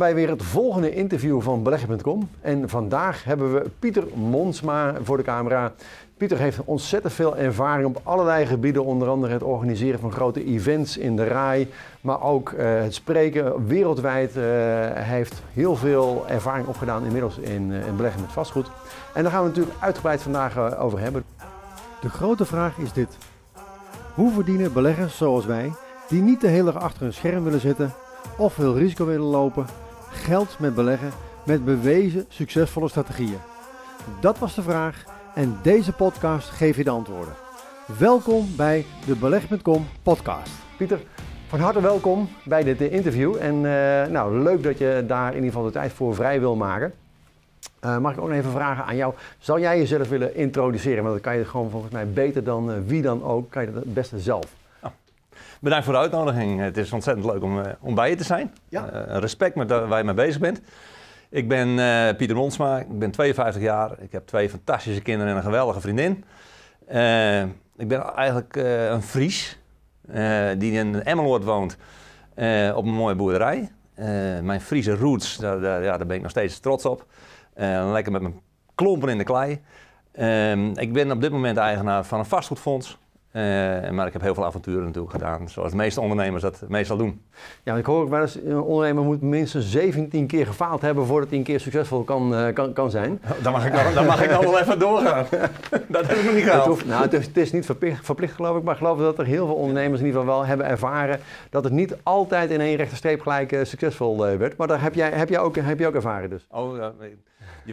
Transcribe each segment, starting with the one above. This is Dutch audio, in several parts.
bij weer het volgende interview van beleggen.com. En vandaag hebben we Pieter Monsma voor de camera. Pieter heeft ontzettend veel ervaring op allerlei gebieden, onder andere het organiseren van grote events in de RAI, maar ook uh, het spreken wereldwijd. Hij heeft heel veel ervaring opgedaan inmiddels in, uh, in beleggen met vastgoed. En daar gaan we natuurlijk uitgebreid vandaag over hebben. De grote vraag is dit. Hoe verdienen beleggers zoals wij, die niet de hele dag achter een scherm willen zitten of veel risico willen lopen, geld met beleggen met bewezen succesvolle strategieën? Dat was de vraag en deze podcast geeft je de antwoorden. Welkom bij de Beleg.com podcast. Pieter, van harte welkom bij dit interview. En uh, nou, leuk dat je daar in ieder geval de tijd voor vrij wil maken. Uh, mag ik ook even vragen aan jou, zou jij jezelf willen introduceren? Want dat kan je gewoon volgens mij beter dan wie dan ook, kan je dat het beste zelf. Bedankt voor de uitnodiging. Het is ontzettend leuk om, om bij je te zijn. Ja. respect met waar je mee bezig bent. Ik ben uh, Pieter Monsma, ik ben 52 jaar. Ik heb twee fantastische kinderen en een geweldige vriendin. Uh, ik ben eigenlijk uh, een Fries die in Emmeloord woont op een mooie boerderij. mijn Friese roots, daar, daar, ja, daar ben ik nog steeds trots op. lekker met mijn klompen in de klei. ik ben op dit moment eigenaar van een vastgoedfonds. Uh, maar ik heb heel veel avonturen natuurlijk gedaan, zoals de meeste ondernemers dat meestal doen. Ja, ik hoor ook wel eens, een ondernemer moet minstens 17 keer gefaald hebben voordat hij een keer succesvol kan, uh, kan, kan zijn. Oh, dan mag ik dan, dan mag ik dan wel even doorgaan. dat heb ik nog niet gehaald. Het, hoeft, nou, het, is, het is niet verplicht, verplicht, geloof ik, maar ik geloof dat er heel veel ondernemers in ieder geval wel hebben ervaren dat het niet altijd in één rechte streep gelijk uh, succesvol werd. Maar daar heb jij, heb, jij ook, heb je ook ervaren dus. Oh, ja,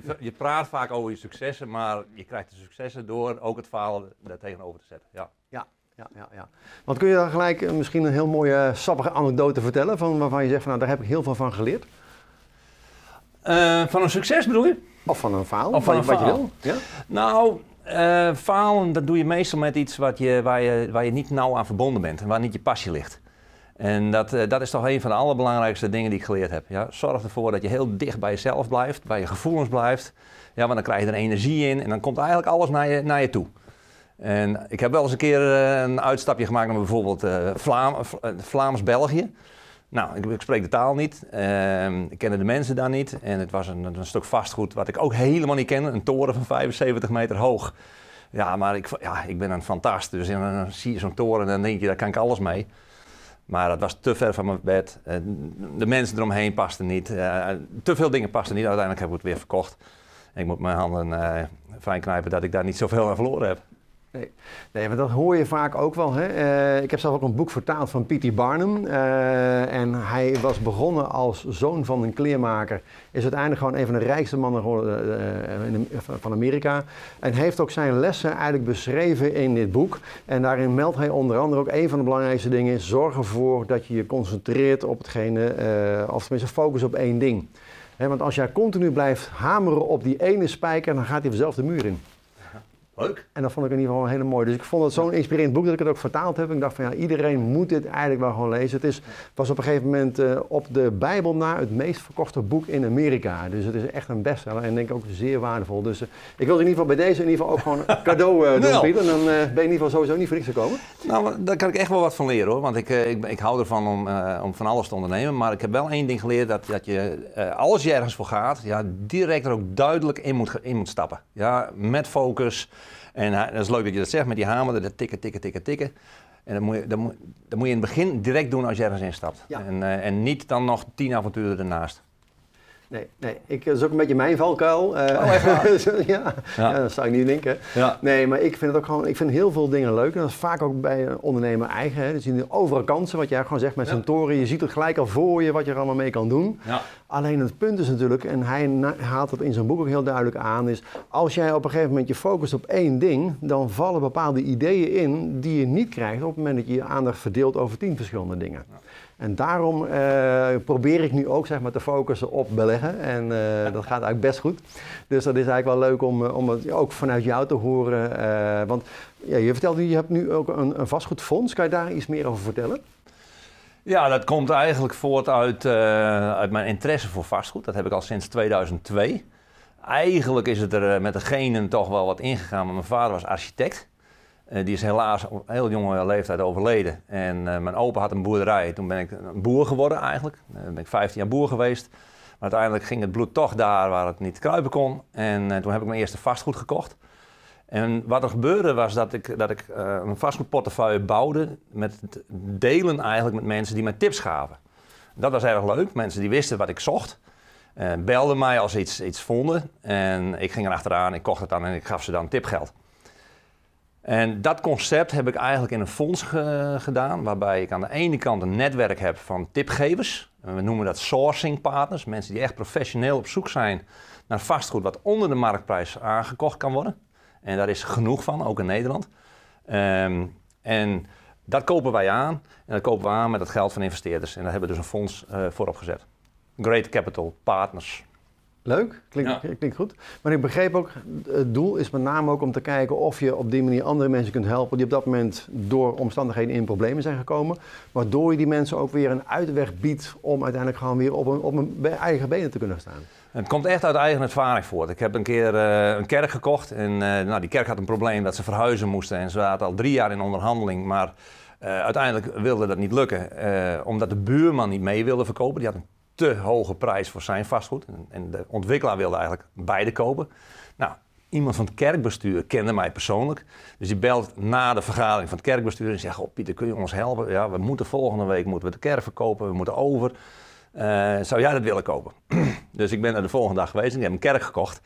je, je praat vaak over je successen, maar je krijgt de successen door ook het falen daar tegenover te zetten. Ja. Ja, ja, ja, ja. Want kun je dan gelijk uh, misschien een heel mooie sappige anekdote vertellen van, waarvan je zegt van nou daar heb ik heel veel van geleerd? Uh, van een succes bedoel je? Of van een faal? Of van een wat faal. je wil? Ja? Nou, uh, falen dat doe je meestal met iets wat je, waar, je, waar je niet nauw aan verbonden bent en waar niet je passie ligt. En dat, uh, dat is toch een van de allerbelangrijkste dingen die ik geleerd heb. Ja? Zorg ervoor dat je heel dicht bij jezelf blijft, bij je gevoelens blijft. Ja, want dan krijg je er energie in en dan komt eigenlijk alles naar je, naar je toe. En ik heb wel eens een keer uh, een uitstapje gemaakt naar bijvoorbeeld Vlaam, Vlaams-België. Nou, ik, spreek de taal niet. Uh, ik kende de mensen daar niet. En het was een, een, stuk vastgoed wat ik ook helemaal niet kende. Een toren van 75 meter hoog. Ja, maar ik, ja, ik ben een fantast. Dus dan zie je zo'n toren en dan denk je, daar kan ik alles mee. Maar dat was te ver van mijn bed. de mensen eromheen pasten niet. te veel dingen pasten niet. Uiteindelijk heb ik het weer verkocht. Ik moet mijn handen fijn knijpen dat ik daar niet zoveel aan verloren heb. Nee. nee, maar dat hoor je vaak ook wel. Hè? Uh, ik heb zelf ook een boek vertaald van P.T. Barnum. Uh, en hij was begonnen als zoon van een kleermaker. Is uiteindelijk gewoon een van de rijkste mannen uh, van Amerika. En heeft ook zijn lessen eigenlijk beschreven in dit boek. En daarin meldt hij onder andere ook een van de belangrijkste dingen zorg ervoor dat je je concentreert op hetgene, of tenminste focus op één ding. Want als jij continu blijft hameren op die ene spijker, dan gaat hij vanzelf de muur in. Leuk. En dat vond ik in ieder geval hele mooi. Dus ik vond het zo'n inspirerend boek dat ik het ook vertaald heb. Ik dacht van ja, iedereen moet dit eigenlijk wel gewoon lezen. Het is, was op een gegeven moment uh, op de Bijbel na het meest verkochte boek in Amerika. Dus het is echt een bestseller en denk ik ook zeer waardevol. Dus uh, ik wil in ieder geval bij deze in ieder geval ook gewoon een cadeau uh, doen, nou. Pieter. Dan ben je in ieder geval sowieso niet voor niks gekomen. Nou, daar kan ik echt wel wat van leren hoor. Want ik, ik, ik hou ervan om, om van alles te ondernemen. Maar ik heb wel één ding geleerd. Dat, dat je, als je ergens voor gaat, ja, direct er ook duidelijk in moet, in moet stappen. Ja, met focus. En dat is leuk dat je dat zegt met die hamer, dat tikken, tikken, tikken, tikken. En dat moet, je, dat, moet, dat moet je in het begin direct doen als je ergens instapt. Ja. En, uh, en niet dan nog tien avonturen ernaast. Nee, nee, ik, dat is ook een beetje mijn valkuil. Uh, oh, echt ja. ja. Ja. dat zou ik niet denken. Ja. Nee, maar ik vind het ook gewoon, ik vind heel veel dingen leuk. En dat is vaak ook bij een ondernemer eigen. Hè. Dus je ziet overal kansen, wat jij gewoon zegt met zijn toren. Je ziet het gelijk al voor je, wat je er allemaal mee kan doen. Ja. Alleen het punt is natuurlijk, en hij haalt het in zijn boek ook heel duidelijk aan, is als jij op een gegeven moment je focust op één ding, dan vallen bepaalde ideeën in die je niet krijgt op het moment dat je je aandacht verdeelt over tien verschillende dingen. En daarom uh, probeer ik nu ook zeg maar, te focussen op beleggen. En uh, dat gaat eigenlijk best goed. Dus dat is eigenlijk wel leuk om, om het ook vanuit jou te horen. Uh, want ja, je vertelde, je hebt nu ook een, een vastgoedfonds. Kan je daar iets meer over vertellen? Ja, dat komt eigenlijk voort uit, uit mijn interesse voor vastgoed. Dat heb ik al sinds 2002. Eigenlijk is het er met de genen toch wel wat ingegaan. Maar mijn vader was architect. Uh, die is helaas op heel jonge leeftijd overleden. En uh, mijn opa had een boerderij. Toen ben ik een boer geworden eigenlijk. Uh, ben ik 15 jaar boer geweest. Maar uiteindelijk ging het bloed toch daar waar het niet kruipen kon. En eh, toen heb ik mijn eerste vastgoed gekocht. En wat er gebeurde was dat ik, dat ik een vastgoedportefeuille bouwde met delen eigenlijk met mensen die mij tips gaven. Dat was erg leuk. Mensen die wisten wat ik zocht. Belden mij als ze iets, iets vonden. En ik ging erachteraan, ik kocht het dan en ik gaf ze dan tipgeld. En dat concept heb ik eigenlijk in een fonds gedaan, waarbij ik aan de ene kant een netwerk heb van tipgevers. We noemen dat sourcing partners, mensen die echt professioneel op zoek zijn naar vastgoed wat onder de marktprijs aangekocht kan worden. En daar is genoeg van, ook in Nederland. Um, en dat kopen wij aan. En dat kopen we aan met het geld van investeerders. En daar hebben we dus een fonds uh, voor opgezet. Great Capital Partners. Leuk, klinkt, klinkt goed. Maar ik begreep ook, het doel is met name ook om te kijken of je op die manier andere mensen kunt helpen die op dat moment door omstandigheden in problemen zijn gekomen. Waardoor je die mensen ook weer een uitweg biedt om uiteindelijk gewoon weer op een, op een eigen benen te kunnen staan. Het komt echt uit eigen ervaring voort. Ik heb een keer uh, een kerk gekocht en uh, nou, die kerk had een probleem dat ze verhuizen moesten. En ze zaten al drie jaar in onderhandeling, maar uh, uiteindelijk wilde dat niet lukken. omdat de buurman niet mee wilde verkopen. Die had een te hoge prijs voor zijn vastgoed. En de ontwikkelaar wilde eigenlijk beide kopen. Nou, iemand van het kerkbestuur kende mij persoonlijk. Dus die belt na de vergadering van het kerkbestuur en zegt: oh, Pieter, kun je ons helpen? Ja, we moeten volgende week moeten we de kerk verkopen, we moeten over. Uh, zou jij dat willen kopen? dus ik ben er de volgende dag geweest en ik heb een kerk gekocht.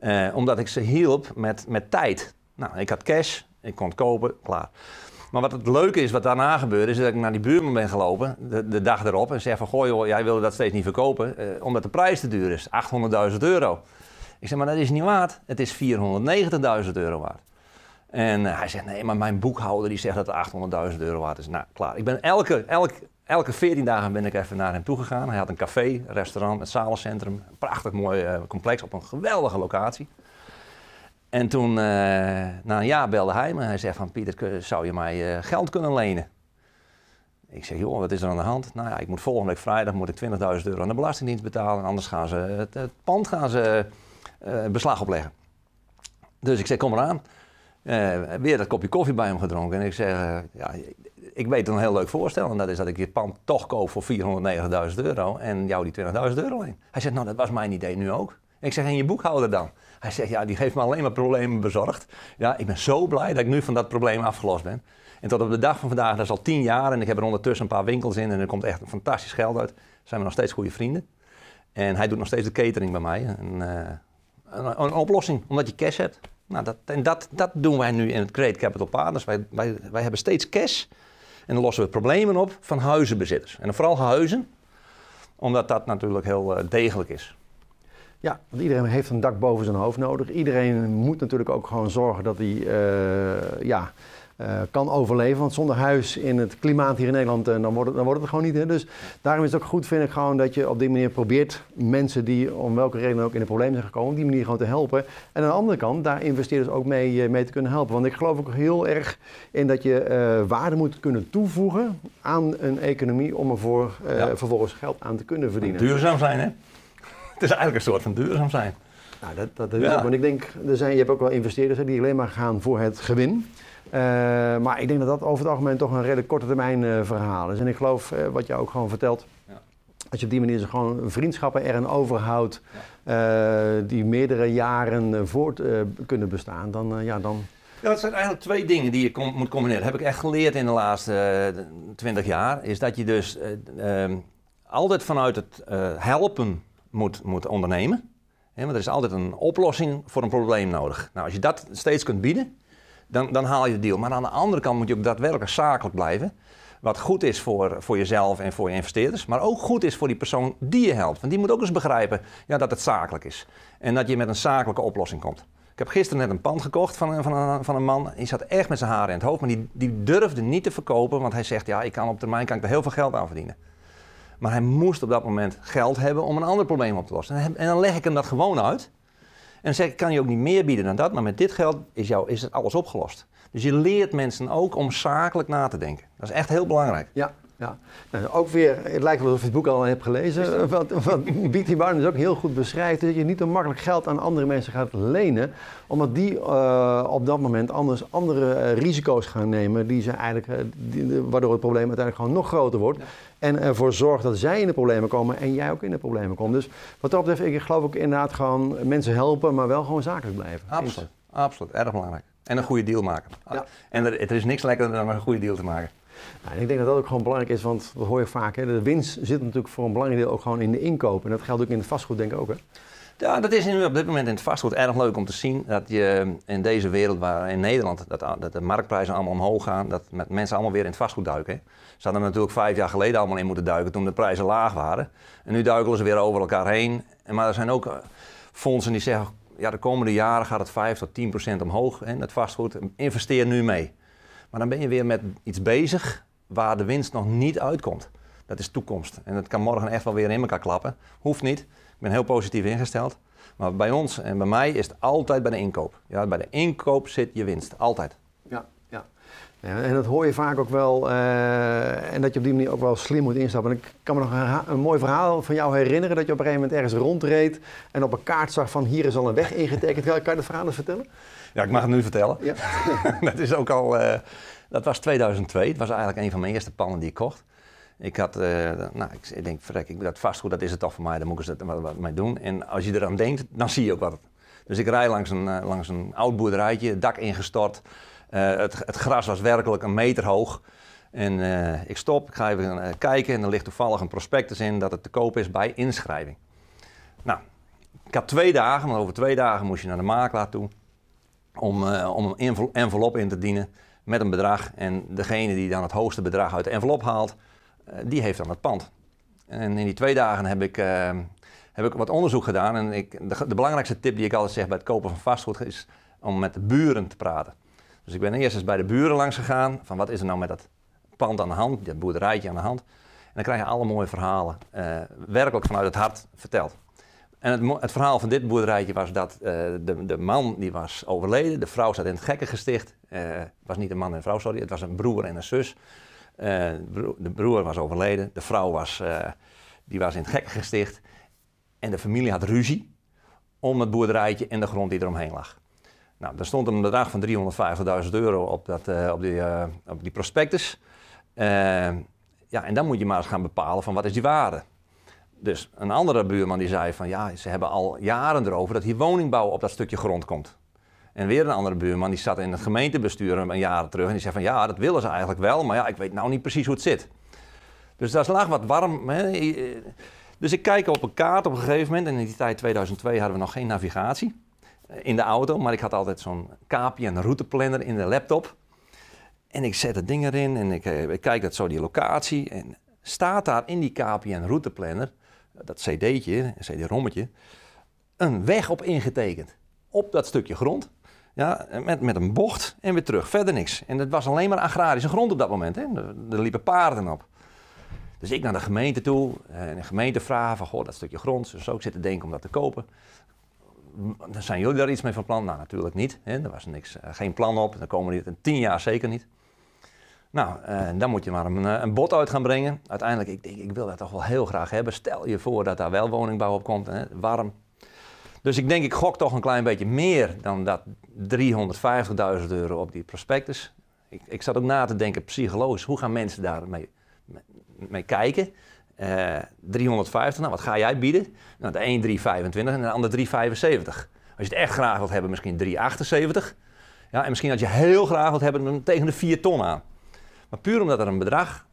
Uh, omdat ik ze hielp met, met tijd. Nou, ik had cash, ik kon het kopen, klaar. Maar wat het leuke is, wat daarna gebeurde, is dat ik naar die buurman ben gelopen, de, dag erop, en zeg van, goh joh, jij wilde dat steeds niet verkopen, eh, omdat de prijs te duur is, 800.000 euro. Ik zeg, maar dat is niet waard, het is 490.000 euro waard. En uh, hij zegt, nee, maar mijn boekhouder die zegt dat het 800.000 euro waard is. Nou, klaar. Ik ben elke, elke, elke 14 dagen ben ik even naar hem toe gegaan. Hij had een café, restaurant, een zalencentrum, een prachtig mooi uh, complex op een geweldige locatie. En toen, uh, na een jaar belde hij me. Hij zegt van, Pieter, zou je mij uh, geld kunnen lenen? Ik zeg, joh, wat is er aan de hand? Nou ja, ik moet volgende week vrijdag moet ik 20.000 euro aan de Belastingdienst betalen. Anders gaan ze het, pand gaan ze, uh, beslag opleggen. Dus ik zeg, kom eraan. weer dat kopje koffie bij hem gedronken. En ik zeg, ja, ik weet een heel leuk voorstel. En dat is dat ik je pand toch koop voor 490.000 euro. En jou die 20.000 euro leen. Hij zegt, nou, dat was mijn idee nu ook. Ik zeg, en je boekhouder dan? Hij zegt, ja, die heeft me alleen maar problemen bezorgd. Ja, ik ben zo blij dat ik nu van dat probleem afgelost ben. En tot op de dag van vandaag, dat is al tien jaar en ik heb er ondertussen een paar winkels in en er komt echt een fantastisch geld uit. Zijn we nog steeds goede vrienden. En hij doet nog steeds de catering bij mij. En, uh, een, een, oplossing, omdat je cash hebt. Nou, dat, en dat, dat doen wij nu in het Great Capital Partners. Wij, wij, wij hebben steeds cash en dan lossen we problemen op van huizenbezitters. En vooral huizen, omdat dat natuurlijk heel uh, degelijk is. Ja, want iedereen heeft een dak boven zijn hoofd nodig. Iedereen moet natuurlijk ook gewoon zorgen dat hij uh, ja, uh, kan overleven. Want zonder huis in het klimaat hier in Nederland, uh, dan, wordt het, dan wordt het gewoon niet. Hè? Dus daarom is het ook goed, vind ik gewoon, dat je op die manier probeert mensen die om welke reden ook in een probleem zijn gekomen, op die manier gewoon te helpen. En aan de andere kant, daar investeerders ook mee, mee te kunnen helpen. Want ik geloof ook heel erg in dat je waarde moet kunnen toevoegen aan een economie om er ja. vervolgens geld aan te kunnen verdienen. Duurzaam zijn, hè? Het is eigenlijk een soort van duurzaam zijn. Nou, dat, dat, dat is ook. Want ik denk, er zijn, je hebt ook wel investeerders die alleen maar gaan voor het gewin. Uh, maar ik denk dat dat over het algemeen toch een redelijk korte termijn uh, verhaal is. En ik geloof, uh, wat je ook gewoon vertelt, ja. als je op die manier gewoon vriendschappen erin overhoudt, ja. die meerdere jaren voort kunnen bestaan, dan ja, dan... Ja, het zijn eigenlijk twee dingen die je com moet combineren. Dat heb ik echt geleerd in de laatste twintig jaar. Is dat je dus ehm, altijd vanuit het helpen moet, moet ondernemen. want er is altijd een oplossing voor een probleem nodig. Nou, als je dat steeds kunt bieden, dan, dan haal je de deal. Maar aan de andere kant moet je ook daadwerkelijk zakelijk blijven. Wat goed is voor, voor jezelf en voor je investeerders, maar ook goed is voor die persoon die je helpt. Want die moet ook eens begrijpen ja, dat het zakelijk is. En dat je met een zakelijke oplossing komt. Ik heb gisteren net een pand gekocht van, van, een, van een man. Die zat echt met zijn haren in het hoofd, maar die, die durfde niet te verkopen. Want hij zegt, ja, ik kan op termijn kan ik er heel veel geld aan verdienen. Maar hij moest op dat moment geld hebben om een ander probleem op te lossen. En dan leg ik hem dat gewoon uit. En dan zeg ik, kan je ook niet meer bieden dan dat, maar met dit geld is, jou, is het alles opgelost. Dus je leert mensen ook om zakelijk na te denken. Dat is echt heel belangrijk. Ja, ja. Nou, ook weer, het lijkt wel alsof je het boek al hebt gelezen. Wat, wat B.T. Barnum ook heel goed beschrijft, dat je niet te makkelijk geld aan andere mensen gaat lenen. Omdat die uh, op dat moment anders andere uh, risico's gaan nemen, die ze eigenlijk, uh, die, waardoor het probleem uiteindelijk gewoon nog groter wordt. Ja. En ervoor zorgt dat zij in de problemen komen en jij ook in de problemen komt. Dus wat dat betreft, ik geloof ook inderdaad gewoon mensen helpen, maar wel gewoon zakelijk blijven. Absoluut, absoluut. Erg belangrijk. En een goede deal maken. Ja. En er, er is niks lekkerder dan een goede deal te maken. Nou, ik denk dat dat ook gewoon belangrijk is, want dat hoor je vaak. Hè, de winst zit natuurlijk voor een belangrijk deel ook gewoon in de inkoop. En dat geldt ook in het vastgoed, denk ik ook. Hè? Ja, dat is op dit moment in het vastgoed erg leuk om te zien. Dat je in deze wereld, waar in Nederland, dat, de marktprijzen allemaal omhoog gaan. Dat met mensen allemaal weer in het vastgoed duiken. Ze hadden natuurlijk vijf jaar geleden allemaal in moeten duiken toen de prijzen laag waren. En nu duiken ze weer over elkaar heen. Maar er zijn ook eh, fondsen die zeggen, ja, de komende jaren gaat het 5 tot 10 procent omhoog. Hè, het vastgoed, investeer nu mee. Maar dan ben je weer met iets bezig waar de winst nog niet uitkomt. Dat is toekomst. En dat kan morgen echt wel weer in elkaar klappen. Hoeft niet. Ik ben heel positief ingesteld. Maar bij ons en bij mij is het altijd bij de inkoop. Ja, bij de inkoop zit je winst. Altijd. Ja, ja. en dat hoor je vaak ook wel. Uh, en dat je op die manier ook wel slim moet instappen. En ik kan me nog een, een, mooi verhaal van jou herinneren. Dat je op een gegeven moment ergens rondreed. En op een kaart zag van hier is al een weg ingetekend. Kan je dat verhaal eens vertellen? Ja, ik mag het nu vertellen. Ja. dat is ook al... Uh, dat was 2002. Het was eigenlijk een van mijn eerste pannen die ik kocht. Ik had, uh, nou, ik, denk, verrek, ik dat vastgoed, dat is het toch voor mij, dan moet ik er wat, wat mee doen. En als je eraan denkt, dan zie je ook wat. Dus ik rij langs een, uh, langs een oud boerderijtje, dak ingestort. Uh, het, het, gras was werkelijk een meter hoog. En ik stop, ik ga even kijken en er ligt toevallig een prospectus in dat het te koop is bij inschrijving. Nou, ik had twee dagen, maar over twee dagen moest je naar de makelaar toe om, om een envelop in te dienen met een bedrag. En degene die dan het hoogste bedrag uit de envelop haalt, uh, die heeft dan het pand. En in die twee dagen heb ik, uh, heb ik wat onderzoek gedaan. En ik, de, belangrijkste tip die ik altijd zeg bij het kopen van vastgoed is om met de buren te praten. Dus ik ben eerst eens bij de buren langs gegaan. Van wat is er nou met dat pand aan de hand, dat boerderijtje aan de hand. En dan krijg je alle mooie verhalen, uh, werkelijk vanuit het hart verteld. En het, het, verhaal van dit boerderijtje was dat uh, de, de, man die was overleden, de vrouw zat in het gekkengesticht. Uh, het was niet een man en een vrouw, sorry, het was een broer en een zus. Uh, de broer was overleden, de vrouw was, die was in het gekkengesticht. En de familie had ruzie om het boerderijtje en de grond die eromheen lag. Nou, er stond een bedrag van 350.000 euro op, dat, op, die, op die prospectus. ja, en dan moet je maar eens gaan bepalen van wat is die waarde. Dus een andere buurman die zei van ja, ze hebben al jaren erover dat hier woningbouw op dat stukje grond komt. En weer een andere buurman die zat in het gemeentebestuur een jaar terug en die zei van ja, dat willen ze eigenlijk wel, maar ja, ik weet nou niet precies hoe het zit. Dus daar lag wat warm. Hè. Dus ik kijk op een kaart op een gegeven moment, en in die tijd 2002 hadden we nog geen navigatie eh, in de auto, maar ik had altijd zo'n kaapje en routeplanner in de laptop. En ik zet het ding erin en ik, eh, ik kijk dat zo die locatie en staat daar in die KPN routeplanner dat cd'tje, cd-rommetje, een weg op ingetekend. Op dat stukje grond. Ja, met, met een bocht en weer terug. Verder niks. En het was alleen maar agrarische grond op dat moment. Hè. Er, liepen paarden op. Dus ik naar de gemeente toe en de gemeente vragen van, goh, dat stukje grond, zo ik zit te denken om dat te kopen. Zijn jullie daar iets mee van plan? Nou, natuurlijk niet. Hè. Er was niks, eh, geen plan op. Dan komen we in tien jaar zeker niet. Nou, uh, dan moet je maar een, eh, een bod uit gaan brengen. Uiteindelijk, ik denk, ik wil dat toch wel heel graag hebben. Stel je voor dat daar wel woningbouw op komt, hè, warm. Dus ik denk, ik gok toch een klein beetje meer dan dat 350.000 euro op die prospectus. Ik, ik zat ook na te denken, psychologisch, hoe gaan mensen daar mee, kijken? Uh, eh, 350, nou wat ga jij bieden? Nou, de een 325 en de ander 375. Als je het echt graag wilt hebben, misschien 378. Ja, en misschien als je heel graag wilt hebben, dan tegen de 4 ton aan. Maar puur omdat er een bedrag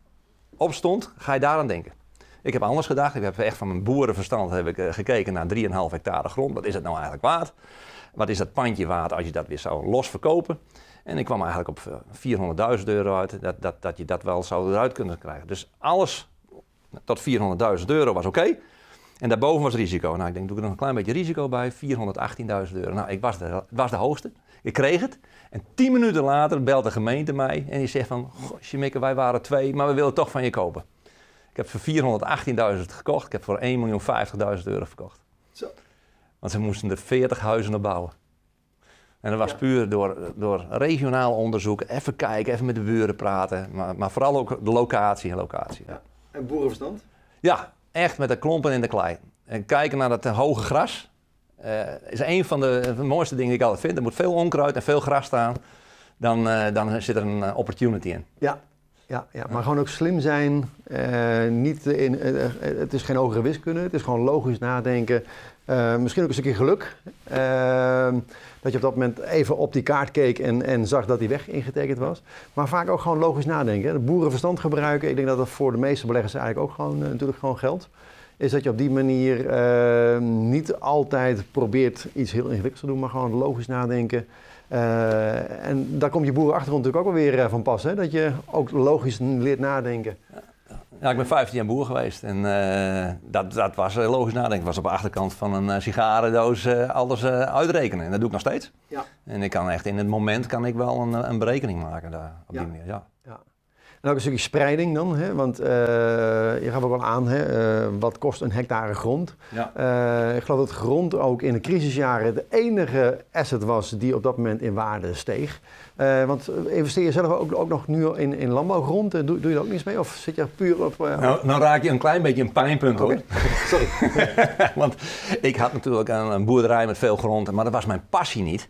op stond, ga je daaraan denken. Ik heb anders gedacht. Ik heb echt van mijn boerenverstand heb ik, uh, gekeken naar 3,5 hectare grond. Wat is het nou eigenlijk waard? Wat is dat pandje waard als je dat weer zou los verkopen? En ik kwam eigenlijk op 400.000 eh, euro uit, dat, dat, dat je dat wel zou eruit kunnen krijgen. Dus alles tot 400.000 euro was oké. En daarboven was risico. Nou, ik denk, doe ik er nog een klein beetje risico bij. 418.000 euro. Nou, ik was was de hoogste. Ik kreeg het. En tien minuten later belt de gemeente mij en die zegt van... Goh, wij waren twee, maar we willen toch van je kopen. Ik heb voor 418.000 gekocht. Ik heb voor 1.050.000 euro verkocht. Zo. Want ze moesten er 40 huizen op bouwen. En dat was Ja. puur door, door regionaal onderzoek, even kijken, even met de buren praten. Maar, maar vooral ook de locatie en locatie. Ja. En boerenverstand? Ja, echt met de klompen in de klei. En kijken naar dat hoge gras eh, is een van de, van de mooiste dingen die ik altijd vind. Er moet veel onkruid en veel gras staan. Dan, eh, dan zit er een eh, opportunity in. Ja. Ja, ja, maar gewoon ook slim zijn. eh, niet in, eh, eh, het is geen hogere wiskunde, het is gewoon logisch nadenken. Eh, misschien ook een stukje geluk. Eh, dat je op dat moment even op die kaart keek en, en zag dat die weg ingetekend was. Maar vaak ook gewoon logisch nadenken. De boerenverstand gebruiken. Ik denk dat dat voor de meeste beleggers eigenlijk ook gewoon, eh, natuurlijk gewoon geldt. Is dat je op die manier eh, niet altijd probeert iets heel ingewikkelds te doen, maar gewoon logisch nadenken. Eh, en daar komt je boerenachtergrond natuurlijk ook wel weer eh, van pas. Hè? Dat je ook logisch leert nadenken. Ja, ik ben 15 jaar boer geweest en eh, dat, dat was logisch nadenken. Ik was op de achterkant van een sigarendoos alles uitrekenen. En dat doe ik nog steeds. Ja. En ik kan echt in het moment kan ik wel een, een berekening maken daar, op Ja. die manier. Ja. Ja. En ook een stukje spreiding dan, hè? want eh, je gaf ook wel aan, hè? eh, wat kost een hectare grond? Ja. Eh, ik geloof dat grond ook in de crisisjaren de enige asset was die op dat moment in waarde steeg. Want investeer je zelf ook, ook nog nu in, in landbouwgrond? Doe, doe je daar ook niets mee? Of zit je puur op... Nou, nou raak je een klein beetje een pijnpunt hoor. Sorry. Want ik had natuurlijk een, een boerderij met veel grond, maar dat was mijn passie niet.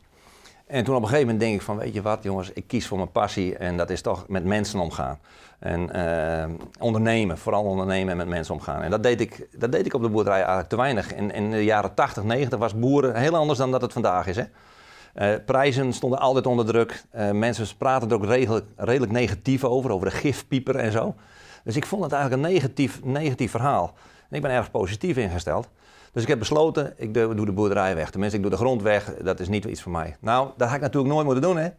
En toen op een gegeven moment denk ik van, weet je wat jongens, ik kies voor mijn passie en dat is toch met mensen omgaan. En eh, ondernemen, vooral ondernemen en met mensen omgaan. En dat deed ik, dat deed ik op de boerderij eigenlijk te weinig. In, de jaren 80, 90 was boeren heel anders dan dat het vandaag is. Hè? Eh, prijzen stonden altijd onder druk. Eh, mensen praten er ook redelijk, redelijk negatief over, over de gifpieper en zo. Dus ik vond het eigenlijk een negatief, negatief verhaal. En ik ben erg positief ingesteld. Dus ik heb besloten, ik doe de boerderij weg. Tenminste, ik doe de grond weg. Dat is niet iets voor mij. Nou, dat had ik natuurlijk nooit moeten doen, hè.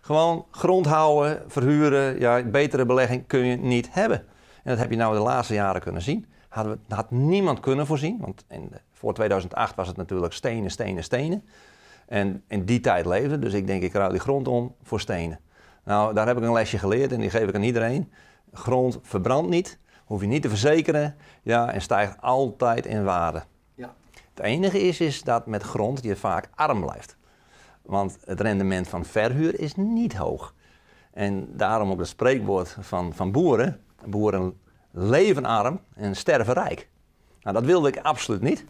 Gewoon grond houden, verhuren. Ja, betere belegging kun je niet hebben. En dat heb je nou de laatste jaren kunnen zien. Hadden we, had niemand kunnen voorzien. Want in, voor 2008 was het natuurlijk stenen, stenen, stenen. En in die tijd leefde. Dus ik denk, ik ruil die grond om voor stenen. Nou, daar heb ik een lesje geleerd en die geef ik aan iedereen. Grond verbrandt niet, hoef je niet te verzekeren. Ja, en stijgt altijd in waarde. Het enige is, is dat met grond je vaak arm blijft. Want het rendement van verhuur is niet hoog. En daarom ook het spreekwoord van, van boeren. Boeren leven arm en sterven rijk. Nou, dat wilde ik absoluut niet.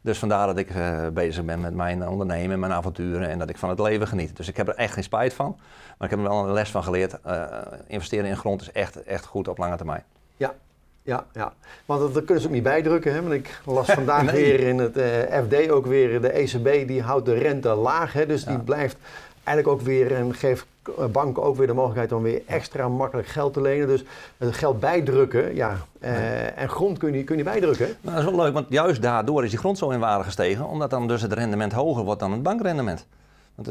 Dus vandaar dat ik eh, bezig ben met mijn ondernemen, mijn avonturen en dat ik van het leven geniet. Dus ik heb er echt geen spijt van. Maar ik heb er wel een les van geleerd. eh, investeren in grond is echt, echt goed op lange termijn. Ja, ja, ja. Want dat, dat kunnen ze ook niet bijdrukken. Hè? Want ik las vandaag Nee. weer in het eh, FD ook weer, de ECB die houdt de rente laag. Hè? Dus die blijft eigenlijk ook weer en geeft eh, banken ook weer de mogelijkheid om weer extra makkelijk geld te lenen. Dus het geld bijdrukken, ja. eh, En grond kun je, kun je bijdrukken. Nou, dat is wel leuk, want juist daardoor is die grond zo in waarde gestegen. Omdat dan dus het rendement hoger wordt dan het bankrendement. Want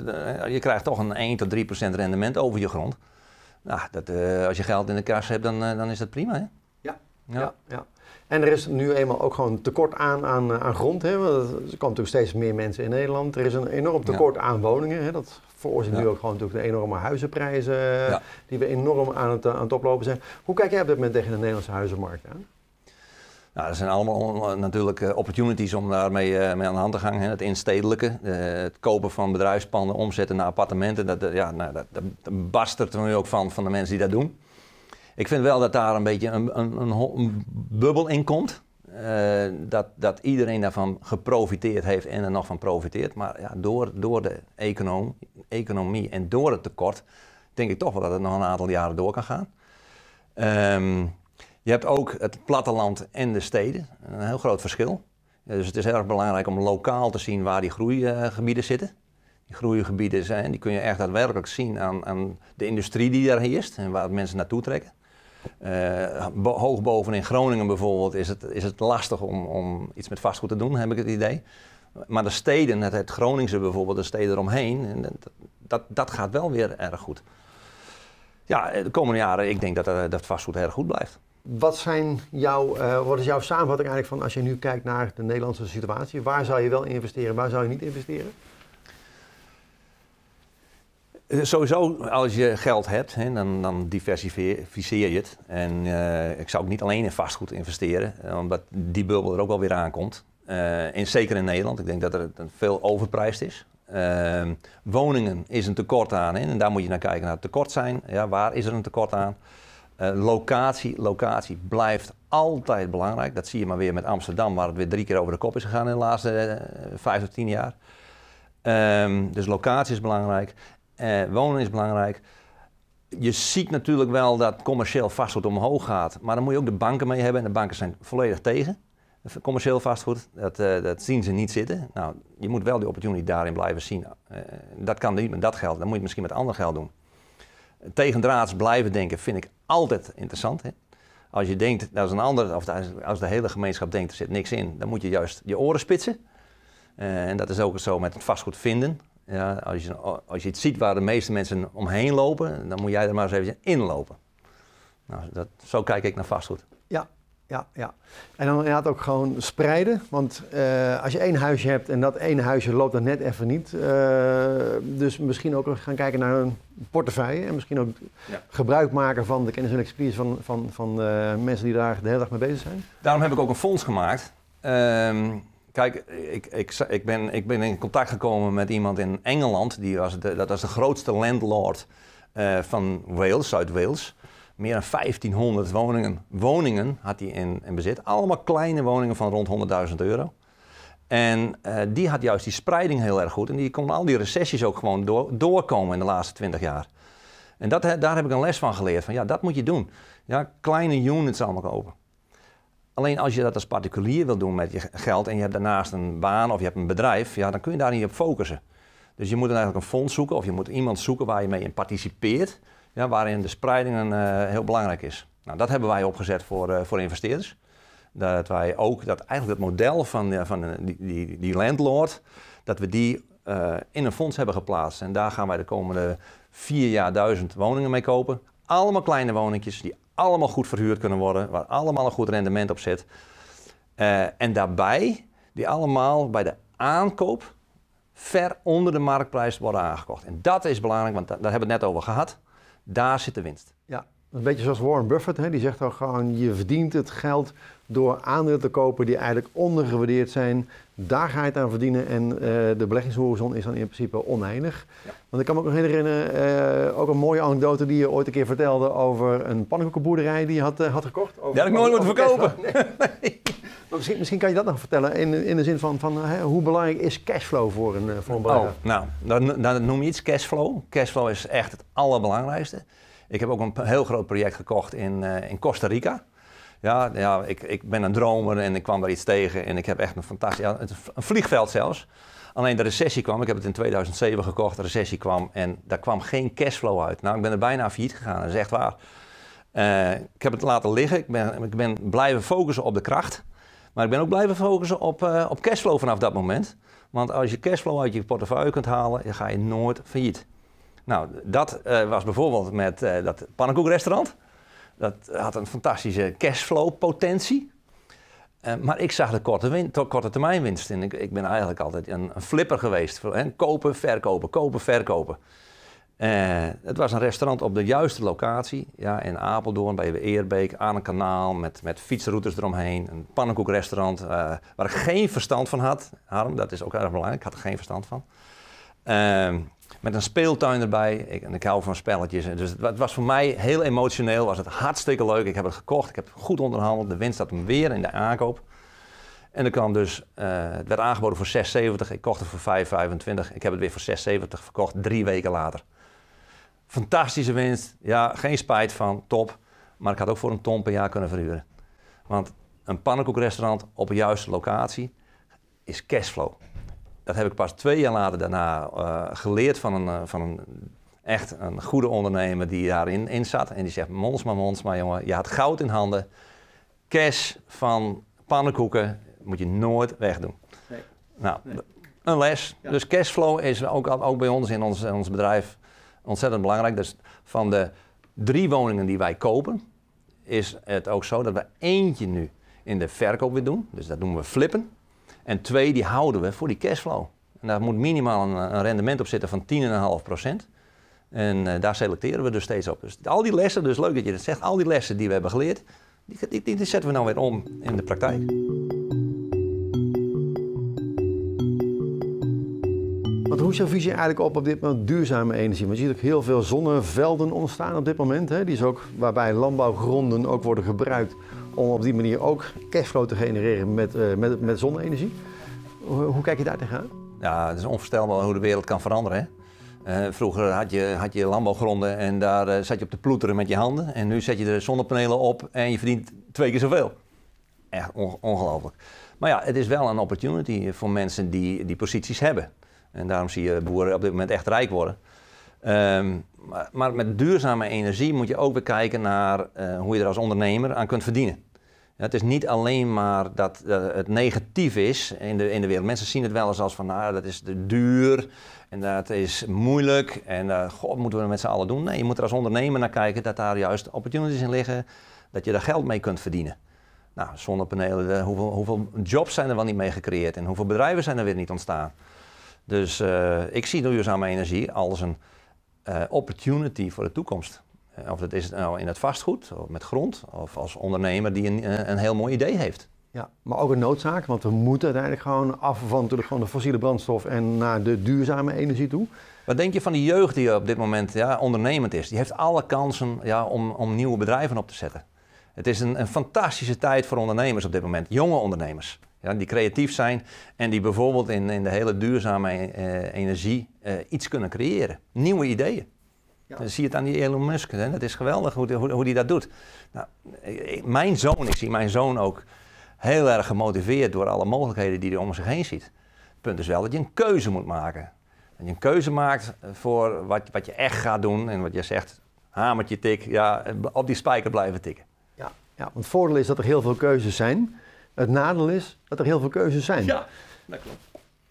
je krijgt toch een 1 tot 3 procent rendement over je grond. Nou, dat, als je geld in de kas hebt, dan, dan is dat prima, hè? Ja. Ja. En er is nu eenmaal ook gewoon tekort aan, aan, aan grond. Hè? Want er komen natuurlijk steeds meer mensen in Nederland. Er is een enorm tekort aan woningen. Hè? Dat veroorzaakt Ja. nu ook gewoon natuurlijk de enorme huizenprijzen Ja. die we enorm aan het, aan het oplopen zijn. Hoe kijk jij op dit moment tegen de Nederlandse huizenmarkt aan? Nou, dat zijn allemaal eh, natuurlijk eh, opportunities om daarmee eh, mee aan de hand te gaan. Hè. Het instedelijke, eh, het kopen van bedrijfspanden, omzetten naar appartementen. Dat, eh, ja, nou, dat, dat, dat er nu ook van, van de mensen die dat doen. Ik vind wel dat daar een beetje een, een, een, bubbel in komt. Eh, dat, dat iedereen daarvan geprofiteerd heeft en er nog van profiteert. Maar ja, door, door de econom, economie en door het tekort, denk ik toch wel dat het nog een aantal jaren door kan gaan. Ehm, je hebt ook het platteland en de steden. Een heel groot verschil. Ja, dus het is erg belangrijk om lokaal te zien waar die groeigebieden zitten. Die groeigebieden zijn, die kun je echt daadwerkelijk zien aan, aan de industrie die daar heerst en waar mensen naartoe trekken. Eh, hoog boven in Groningen bijvoorbeeld is het, is het lastig om, om iets met vastgoed te doen, heb ik het idee. Maar de steden, het, het Groningse bijvoorbeeld, de steden eromheen, en dat, dat, gaat wel weer erg goed. Ja, de komende jaren, ik denk dat, eh, dat vastgoed erg goed blijft. Wat, zijn jouw, eh, wat is jouw samenvatting eigenlijk van als je nu kijkt naar de Nederlandse situatie? Waar zou je wel investeren, waar zou je niet investeren? Eh, Sowieso, als je geld hebt, hè, dan, dan diversificeer je het. En eh, ik zou ook niet alleen in vastgoed investeren, eh, omdat die bubbel er ook wel weer aankomt. En zeker in Nederland. Ik denk dat er veel overprijsd is. Ehm, woningen is een tekort aan. Hè? En daar moet je naar kijken naar het tekort zijn. Ja, waar is er een tekort aan? Locatie, locatie blijft altijd belangrijk. Dat zie je maar weer met Amsterdam, waar het weer drie keer over de kop is gegaan in de laatste uh, vijf of tien jaar. Ehm, dus locatie is belangrijk. Uh, wonen is belangrijk. Je ziet natuurlijk wel dat commercieel vastgoed omhoog gaat, maar dan moet je ook de banken mee hebben. En de banken zijn volledig tegen. Commercieel vastgoed, dat, dat zien ze niet zitten. Nou, je moet wel die opportunity daarin blijven zien. dat kan niet met dat geld, dan moet je het misschien met ander geld doen tegendraads blijven denken vind ik altijd interessant. Hè? Als je denkt, dat is een ander, of als de hele gemeenschap denkt er zit niks in, dan moet je juist je oren spitsen. En dat is ook zo met het vastgoed vinden. Ja, als, je, als je het ziet waar de meeste mensen omheen lopen, dan moet jij er maar eens even inlopen. Nou, dat, zo kijk ik naar vastgoed. Ja, ja, ja. En dan inderdaad ook gewoon spreiden. Want uh, als je één huisje hebt en dat ene huisje loopt dan net even niet. Uh, dus misschien ook gaan kijken naar een portefeuille. En misschien ook ja. gebruik maken van de kennis en expertise van, van, van uh, mensen die daar de hele dag mee bezig zijn. Daarom heb ik ook een fonds gemaakt. Um, kijk, ik, ik, ik, ben, ik ben in contact gekomen met iemand in Engeland. Die was dat was de grootste landlord van Wales, Zuid-Wales meer dan 1500 woningen, woningen had hij in, bezit. Allemaal kleine woningen van rond 100.000 euro. En uh, die had juist die spreiding heel erg goed. En die kon al die recessies ook gewoon door, doorkomen in de laatste 20 jaar. En dat, daar heb ik een les van geleerd. Van ja, dat moet je doen. Ja, kleine units allemaal kopen. Alleen als je dat als particulier wil doen met je geld en je hebt daarnaast een baan of je hebt een bedrijf, ja, dan kun je daar niet op focussen. Dus je moet dan eigenlijk een fonds zoeken of je moet iemand zoeken waar je mee in participeert ja, waarin de spreiding een, uh, heel belangrijk is. Nou, dat hebben wij opgezet voor, uh, voor investeerders. Dat wij ook, dat eigenlijk het model van, van die, die, die, landlord, dat we die in een fonds hebben geplaatst. En daar gaan wij de komende vier jaar duizend woningen mee kopen. Allemaal kleine woningjes die allemaal goed verhuurd kunnen worden, waar allemaal een goed rendement op zit. en daarbij, die allemaal bij de aankoop ver onder de marktprijs worden aangekocht. En dat is belangrijk, want daar hebben we het net over gehad. Daar zit de winst. Ja, een beetje zoals Warren Buffett, hè? die zegt ook gewoon: je verdient het geld door aandelen te kopen die eigenlijk ondergewaardeerd zijn. Daar ga je het aan verdienen en uh, de beleggingshorizon is dan in principe oneindig. Ja. Want ik kan me ook nog herinneren, uh, ook een mooie anekdote die je ooit een keer vertelde over een pannenkoekenboerderij die je had, uh, had gekocht. Over, die had ik nooit moeten verkopen. Nee. misschien, misschien, kan je dat nog vertellen in, in de zin van, van hè, hoe belangrijk is cashflow voor een, voor een belegger? Oh, nou, dan, dan noem je iets cashflow. Cashflow is echt het allerbelangrijkste. Ik heb ook een heel groot project gekocht in, in Costa Rica. Ja, ja ik, ik ben een dromer en ik kwam daar iets tegen en ik heb echt een fantastisch, een vliegveld zelfs. Alleen de recessie kwam, ik heb het in 2007 gekocht, de recessie kwam en daar kwam geen cashflow uit. Nou, ik ben er bijna failliet gegaan, dat is echt waar. Uh, ik heb het laten liggen, ik ben, ik ben blijven focussen op de kracht. Maar ik ben ook blijven focussen op, uh, op cashflow vanaf dat moment. Want als je cashflow uit je portefeuille kunt halen, dan ga je nooit failliet. Nou, dat uh, was bijvoorbeeld met dat pannenkoekrestaurant. Dat had een fantastische cashflow potentie. Uh, maar ik zag de korte, win, korte termijn winst in. Ik, ik ben eigenlijk altijd een, een flipper geweest. Hè? Kopen, verkopen, kopen, verkopen. Het was een restaurant op de juiste locatie. Ja, in Apeldoorn, bij Eerbeek, aan een kanaal met, met fietsroutes eromheen. Een pannenkoekrestaurant waar ik geen verstand van had. Harm, dat is ook erg belangrijk. Ik had er geen verstand van. Met een speeltuin erbij. Ik, en ik hou van spelletjes. Dus het, was voor mij heel emotioneel. Was het hartstikke leuk. Ik heb het gekocht. Ik heb goed onderhandeld. De winst had hem weer in de aankoop. En er kwam dus, uh, het werd aangeboden voor 6,70. Ik kocht het voor 5,25. Ik heb het weer voor 6,70 verkocht, drie weken later. Fantastische winst. Ja, geen spijt van. Top. Maar ik had ook voor een ton per jaar kunnen verhuren. Want een pannenkoekrestaurant op een juiste locatie is cashflow dat heb ik pas twee jaar later daarna uh, geleerd van een, uh, van een echt een goede ondernemer die daarin in zat. En die zegt, Monsma, Monsma jongen, je had goud in handen. Cash van pannenkoeken moet je nooit wegdoen. Nee. Nou, een les. Dus cashflow is ook, ook bij ons in ons, in ons bedrijf ontzettend belangrijk. Dus van de drie woningen die wij kopen, is het ook zo dat we eentje nu in de verkoop weer doen. Dus dat doen we flippen. En twee, die houden we voor die cashflow. En daar moet minimaal een, een rendement op zitten van 10,5%. En uh, daar selecteren we dus steeds op. Dus al die lessen, dus leuk dat je dat zegt, al die lessen die we hebben geleerd, die, die, die zetten we nou weer om in de praktijk. Want hoe is jouw visie eigenlijk op op dit moment duurzame energie? Want je ziet ook heel veel zonnevelden ontstaan op dit moment. Hè? Die is ook, waarbij landbouwgronden ook worden gebruikt om op die manier ook cashflow te genereren met, uh, met, met zonne-energie. Hoe, kijk je daar tegenaan? Ja, het is onvoorstelbaar hoe de wereld kan veranderen. Hè? Uh, vroeger had je, had je landbouwgronden en daar uh, zat je op te ploeteren met je handen. En nu zet je er zonnepanelen op en je verdient twee keer zoveel. Echt on ongelooflijk. Maar ja, het is wel een opportunity voor mensen die die posities hebben. En daarom zie je boeren op dit moment echt rijk worden. Um, maar, met duurzame energie moet je ook weer kijken naar uh, hoe je er als ondernemer aan kunt verdienen. Ja, het is niet alleen maar dat uh, het negatief is in de, in de wereld. Mensen zien het wel eens als van, nou, dat is duur en dat is moeilijk en uh, god, moeten we met z'n allen doen. Nee, je moet er als ondernemer naar kijken dat daar juist opportunities in liggen, dat je daar geld mee kunt verdienen. Nou, zonnepanelen, hoeveel, hoeveel jobs zijn er wel niet mee gecreëerd en hoeveel bedrijven zijn er weer niet ontstaan. Dus ik zie duurzame energie als een uh, opportunity voor de toekomst. Uh, of dat is nou in het vastgoed, of met grond, of als ondernemer die een, een heel mooi idee heeft. Ja, maar ook een noodzaak, want we moeten uiteindelijk gewoon af van natuurlijk gewoon de fossiele brandstof en naar de duurzame energie toe. Wat denk je van die jeugd die op dit moment ja, ondernemend is? Die heeft alle kansen ja, om, om nieuwe bedrijven op te zetten. Het is een, een fantastische tijd voor ondernemers op dit moment, jonge ondernemers. Ja, die creatief zijn en die bijvoorbeeld in, in de hele duurzame eh, energie eh, iets kunnen creëren. Nieuwe ideeën. Ja. Dan zie je het aan die Elon Musk. Hè? Dat is geweldig hoe, hoe, hoe die dat doet. Nou, mijn zoon, ik zie mijn zoon ook heel erg gemotiveerd door alle mogelijkheden die hij om zich heen ziet. Het punt is wel dat je een keuze moet maken. Dat je een keuze maakt voor wat, wat je echt gaat doen en wat je zegt, hamertje tik, ja, op die spijker blijven tikken. Ja, ja want het voordeel is dat er heel veel keuzes zijn. Het nadeel is dat er heel veel keuzes zijn. Ja, dat klopt.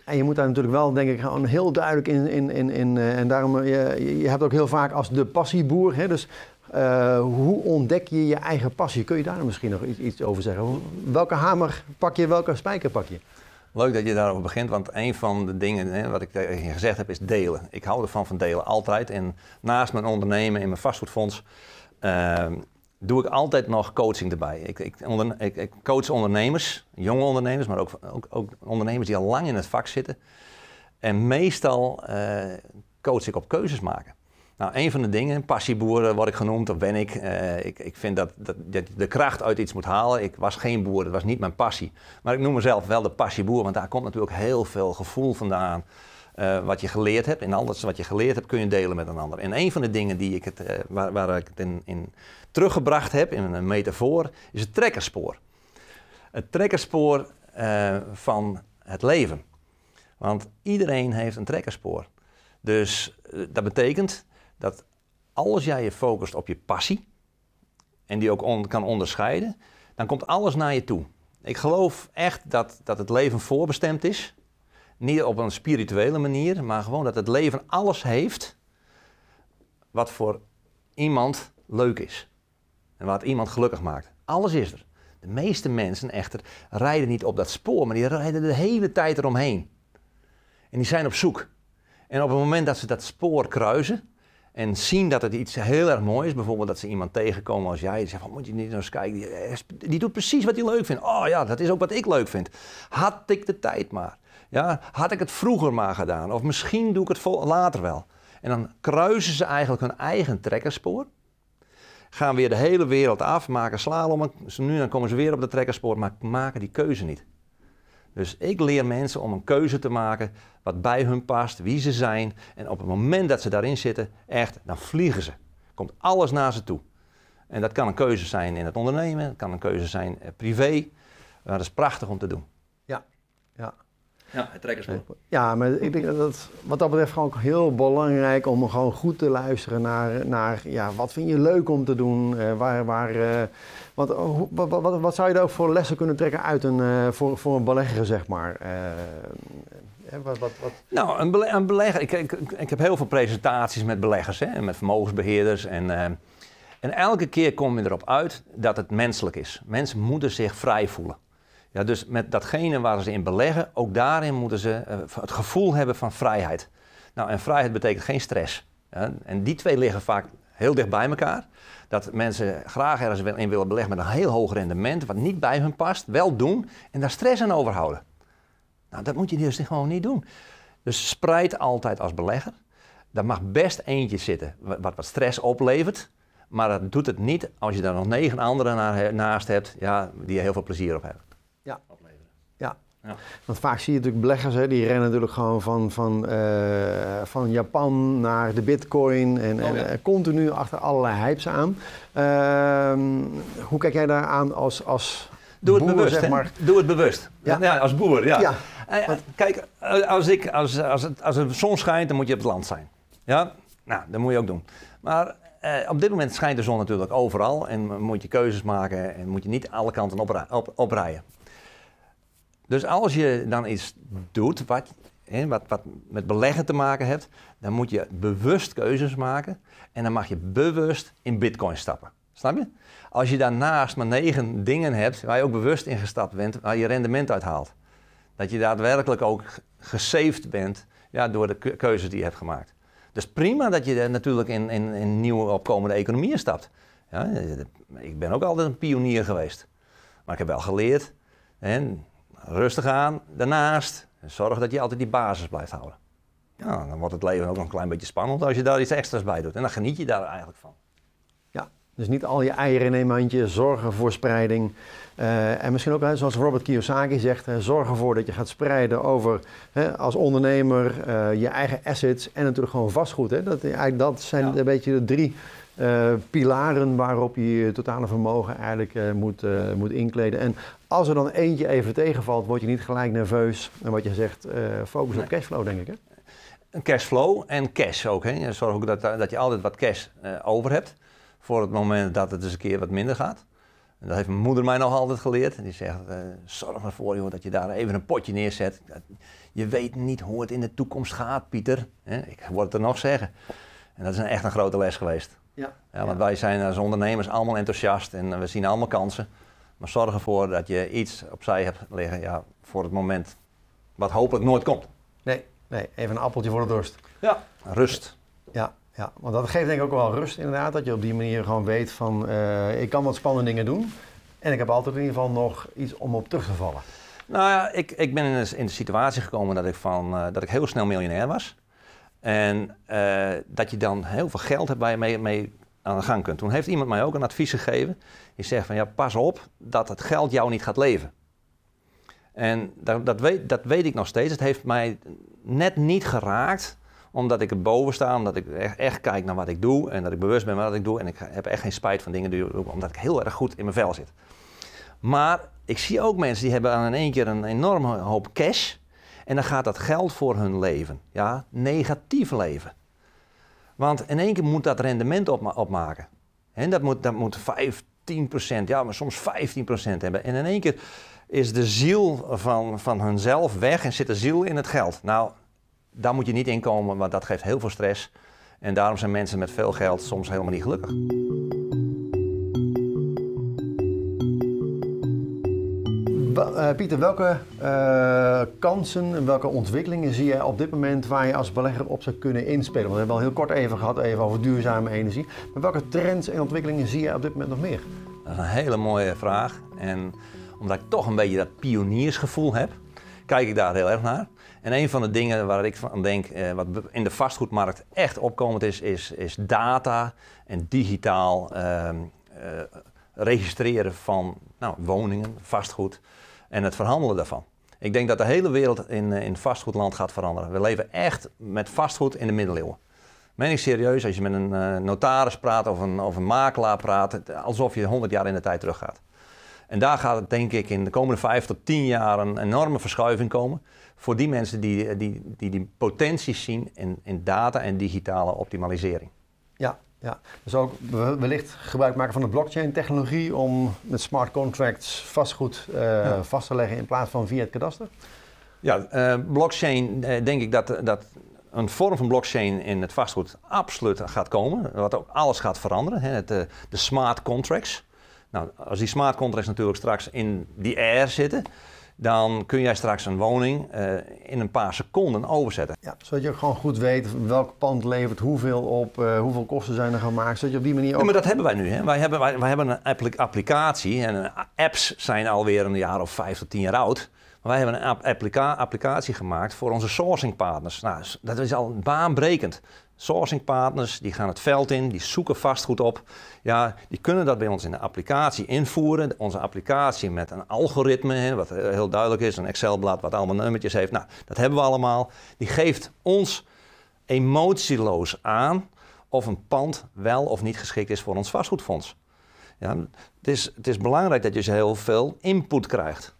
En je moet daar natuurlijk wel, denk ik, gewoon heel duidelijk in. in, in, in uh, en daarom, uh, je, je hebt ook heel vaak als de passieboer. Hè, dus uh, hoe ontdek je je eigen passie? Kun je daar misschien nog iets, iets over zeggen? Welke hamer pak je, welke spijker pak je? Leuk dat je daarover begint, want een van de dingen hè, wat ik tegen je gezegd heb is delen. Ik hou ervan van delen, altijd. En naast mijn ondernemen in mijn vastgoedfonds doe ik altijd nog coaching erbij. Ik, ik, ik, coach ondernemers, jonge ondernemers, maar ook, ook, ook, ondernemers die al lang in het vak zitten. En meestal uh, coach ik op keuzes maken. Nou, een van de dingen, passieboer word ik genoemd, of ben ik. Uh, ik, vind dat, dat, dat de kracht uit iets moet halen. Ik was geen boer, dat was niet mijn passie. Maar ik noem mezelf wel de passieboer, want daar komt natuurlijk heel veel gevoel vandaan. Uh, wat je geleerd hebt. En alles wat je geleerd hebt kun je delen met een ander. En een van de dingen die ik het, waar, waar, ik het in, in, teruggebracht heb, in een metafoor, is het trekkerspoor. Het trekkerspoor uh, van het leven. Want iedereen heeft een trekkerspoor. Dus dat betekent dat als jij je focust op je passie, en die ook kan onderscheiden, dan komt alles naar je toe. Ik geloof echt dat, dat het leven voorbestemd is niet op een spirituele manier, maar gewoon dat het leven alles heeft wat voor iemand leuk is. En wat iemand gelukkig maakt. Alles is er. De meeste mensen echter rijden niet op dat spoor, maar die rijden de hele tijd eromheen. En die zijn op zoek. En op het moment dat ze dat spoor kruisen en zien dat het iets heel erg moois is, bijvoorbeeld dat ze iemand tegenkomen als jij, die zegt moet je niet eens kijken, die, die doet precies wat hij leuk vindt. Oh ja, dat is ook wat ik leuk vind. Had ik de tijd maar. Ja, had ik het vroeger maar gedaan? Of misschien doe ik het later wel. En dan kruisen ze eigenlijk hun eigen trekkerspoor. Gaan weer de hele wereld af, maken slalom. Nu dan komen ze weer op de trekkerspoor, maar maken die keuze niet. Dus ik leer mensen om een keuze te maken wat bij hun past, wie ze zijn. En op het moment dat ze daarin zitten, echt, dan vliegen ze. Komt alles naar ze toe. En dat kan een keuze zijn in het ondernemen, het kan een keuze zijn eh, privé. Maar dat is prachtig om te doen. Ja, trekkerspoor. Ja, maar ik denk dat het wat dat betreft gewoon heel belangrijk om gewoon goed te luisteren naar, naar ja, wat vind je leuk om te doen? Uh, waar, waar, uh, wat, wat, wat, wat, zou je daar ook voor lessen kunnen trekken uit een, uh, voor, voor een belegger, zeg maar? Wat, wat, wat? Nou, een, bele een belegger. Ik, ik, ik, heb heel veel presentaties met beleggers hè, en met vermogensbeheerders. En, en elke keer kom je erop uit dat het menselijk is. Mensen moeten zich vrij voelen. Ja, dus met datgene waar ze in beleggen, ook daarin moeten ze uh, het gevoel hebben van vrijheid. Nou, en vrijheid betekent geen stress. Ja, en die twee liggen vaak heel dicht bij elkaar. Dat mensen graag ergens in willen beleggen met een heel hoog rendement, wat niet bij hun past, wel doen en daar stress aan overhouden. Nou, dat moet je dus gewoon niet doen. Dus spreid altijd als belegger. Daar mag best eentje zitten wat wat stress oplevert. Maar dat doet het niet als je daar nog negen anderen naast hebt ja, die er heel veel plezier op hebben. Ja. Want vaak zie je natuurlijk beleggers, hè, die rennen natuurlijk gewoon van, van, uh, van Japan naar de bitcoin en, oh, en continu achter allerlei hypes aan. Uh, hoe kijk jij daar aan als, als Doe het boer, bewust, zeg maar? Doe het bewust. Ja, ja als boer, ja. ja. Uh, kijk, als, ik, als, als, het, als de zon schijnt, dan moet je op het land zijn. Ja, nou, dat moet je ook doen. Maar uh, op dit moment schijnt de zon natuurlijk overal en moet je keuzes maken en moet je niet alle kanten op, op, oprijden. Dus als je dan iets doet wat, hè, wat, wat met beleggen te maken heeft, dan moet je bewust keuzes maken en dan mag je bewust in bitcoin stappen. Snap je? Als je daarnaast maar negen dingen hebt waar je ook bewust in gestapt bent, waar je rendement uit haalt. Dat je daadwerkelijk ook gesaved bent ja, door de keuzes die je hebt gemaakt. Dus prima dat je natuurlijk in, in, in nieuwe opkomende economieën stapt. Ja, ik ben ook altijd een pionier geweest. Maar ik heb wel geleerd, en rustig aan, daarnaast, zorg dat je altijd die basis blijft houden. Ja, dan wordt het leven ook nog een klein beetje spannend als je daar iets extra's bij doet. En dan geniet je daar eigenlijk van. Dus niet al je eieren in één mandje, zorgen voor spreiding. Uh, en misschien ook, zoals Robert Kiyosaki zegt, zorg ervoor dat je gaat spreiden over als ondernemer uh, je eigen assets en natuurlijk gewoon vastgoed. Hè. Dat, eigenlijk, dat zijn een beetje de drie uh, pilaren waarop je je totale vermogen eigenlijk moet, moet inkleden. En als er dan eentje even tegenvalt, word je niet gelijk nerveus. En wat je zegt, focus op cashflow, denk ik. Hè? Een cashflow en cash ook. Hè. Zorg ook dat, dat je altijd wat cash over hebt voor het moment dat het eens een keer wat minder gaat. En dat heeft mijn moeder mij nog altijd geleerd. Die zegt, uh, zorg ervoor joh, dat je daar even een potje neerzet. Je weet niet hoe het in de toekomst gaat, Pieter. Ik word het er nog zeggen. En dat is een, echt een grote les geweest. Ja. ja want wij zijn als ondernemers allemaal enthousiast en we zien allemaal kansen. Maar zorg ervoor dat je iets opzij hebt liggen ja, voor het moment wat hopelijk nooit komt. Nee, nee, even een appeltje voor de dorst. Ja, rust. Ja, ja, want dat geeft denk ik ook wel rust inderdaad. Dat je op die manier gewoon weet van uh, ik kan wat spannende dingen doen. En ik heb altijd in ieder geval nog iets om op terug te vallen. Nou ja, ik, ik ben in de, in de situatie gekomen dat ik, van, uh, dat ik heel snel miljonair was. En uh, dat je dan heel veel geld hebt waar je mee, mee aan de gang kunt. Toen heeft iemand mij ook een advies gegeven. Die zegt van ja, pas op dat het geld jou niet gaat leven. En dat, dat, weet, dat weet ik nog steeds. Het heeft mij net niet geraakt omdat ik er boven sta, omdat ik echt, kijk naar wat ik doe en dat ik bewust ben wat ik doe. En ik heb echt geen spijt van dingen die ik doe, omdat ik heel erg goed in mijn vel zit. Maar ik zie ook mensen die hebben aan één keer een enorme hoop cash. En dan gaat dat geld voor hun leven. Ja, negatief leven. Want in één keer moet dat rendement op, opmaken. En dat moet, dat moet 15% ja, maar soms 15% hebben. En in één keer is de ziel van, van hunzelf weg en zit de ziel in het geld. Nou, daar moet je niet in komen, want dat geeft heel veel stress. En daarom zijn mensen met veel geld soms helemaal niet gelukkig. Uh, Pieter, welke uh, kansen en welke ontwikkelingen zie je op dit moment waar je als belegger op zou kunnen inspelen? We hebben al heel kort even gehad even over duurzame energie. Maar welke trends en ontwikkelingen zie je op dit moment nog meer? Dat is een hele mooie vraag. En omdat ik toch een beetje dat pioniersgevoel heb, kijk ik daar heel erg naar. En een van de dingen waar ik van denk, eh, wat in de vastgoedmarkt echt opkomend is, is, is data en digitaal ehm, eh, registreren van nou, woningen, vastgoed en het verhandelen daarvan. Ik denk dat de hele wereld in, eh, in vastgoedland gaat veranderen. We leven echt met vastgoed in de middeleeuwen. Meen ik serieus, als je met een uh, notaris praat of een, of een makelaar praat, alsof je 100 jaar in de tijd teruggaat. En daar gaat het denk ik in de komende 5 tot 10 jaar een enorme verschuiving komen voor die mensen die die, die, die potenties zien in, in data en digitale optimalisering. Ja, dus ook wellicht gebruik maken van de blockchain-technologie om met smart contracts vastgoed uh, vast te leggen in plaats van via het kadaster? Ja, uh, blockchain, uh, denk ik dat, dat een vorm van blockchain in het vastgoed absoluut gaat komen. Wat ook alles gaat veranderen. Hè. Het, de smart contracts. Nou, als die smart contracts natuurlijk straks in die air zitten, dan kun jij straks een woning uh, in een paar seconden overzetten. Ja, zodat je ook gewoon goed weet welk pand levert hoeveel op, uh, hoeveel kosten zijn er gemaakt, zodat je op die manier ook... Ja, maar dat hebben wij nu. Hè. Wij, hebben, wij, wij hebben een applicatie en apps zijn alweer een jaar of vijf tot tien jaar oud. Maar wij hebben een applica applicatie gemaakt voor onze sourcing partners. Nou, dat is al baanbrekend. Sourcing partners die gaan het veld in, die zoeken vastgoed op. Ja, die kunnen dat bij ons in de applicatie invoeren. Onze applicatie met een algoritme, wat heel duidelijk is, een Excelblad wat allemaal nummertjes heeft. Nou, dat hebben we allemaal. Die geeft ons emotieloos aan of een pand wel of niet geschikt is voor ons vastgoedfonds. Ja, het, is, het is belangrijk dat je heel veel input krijgt.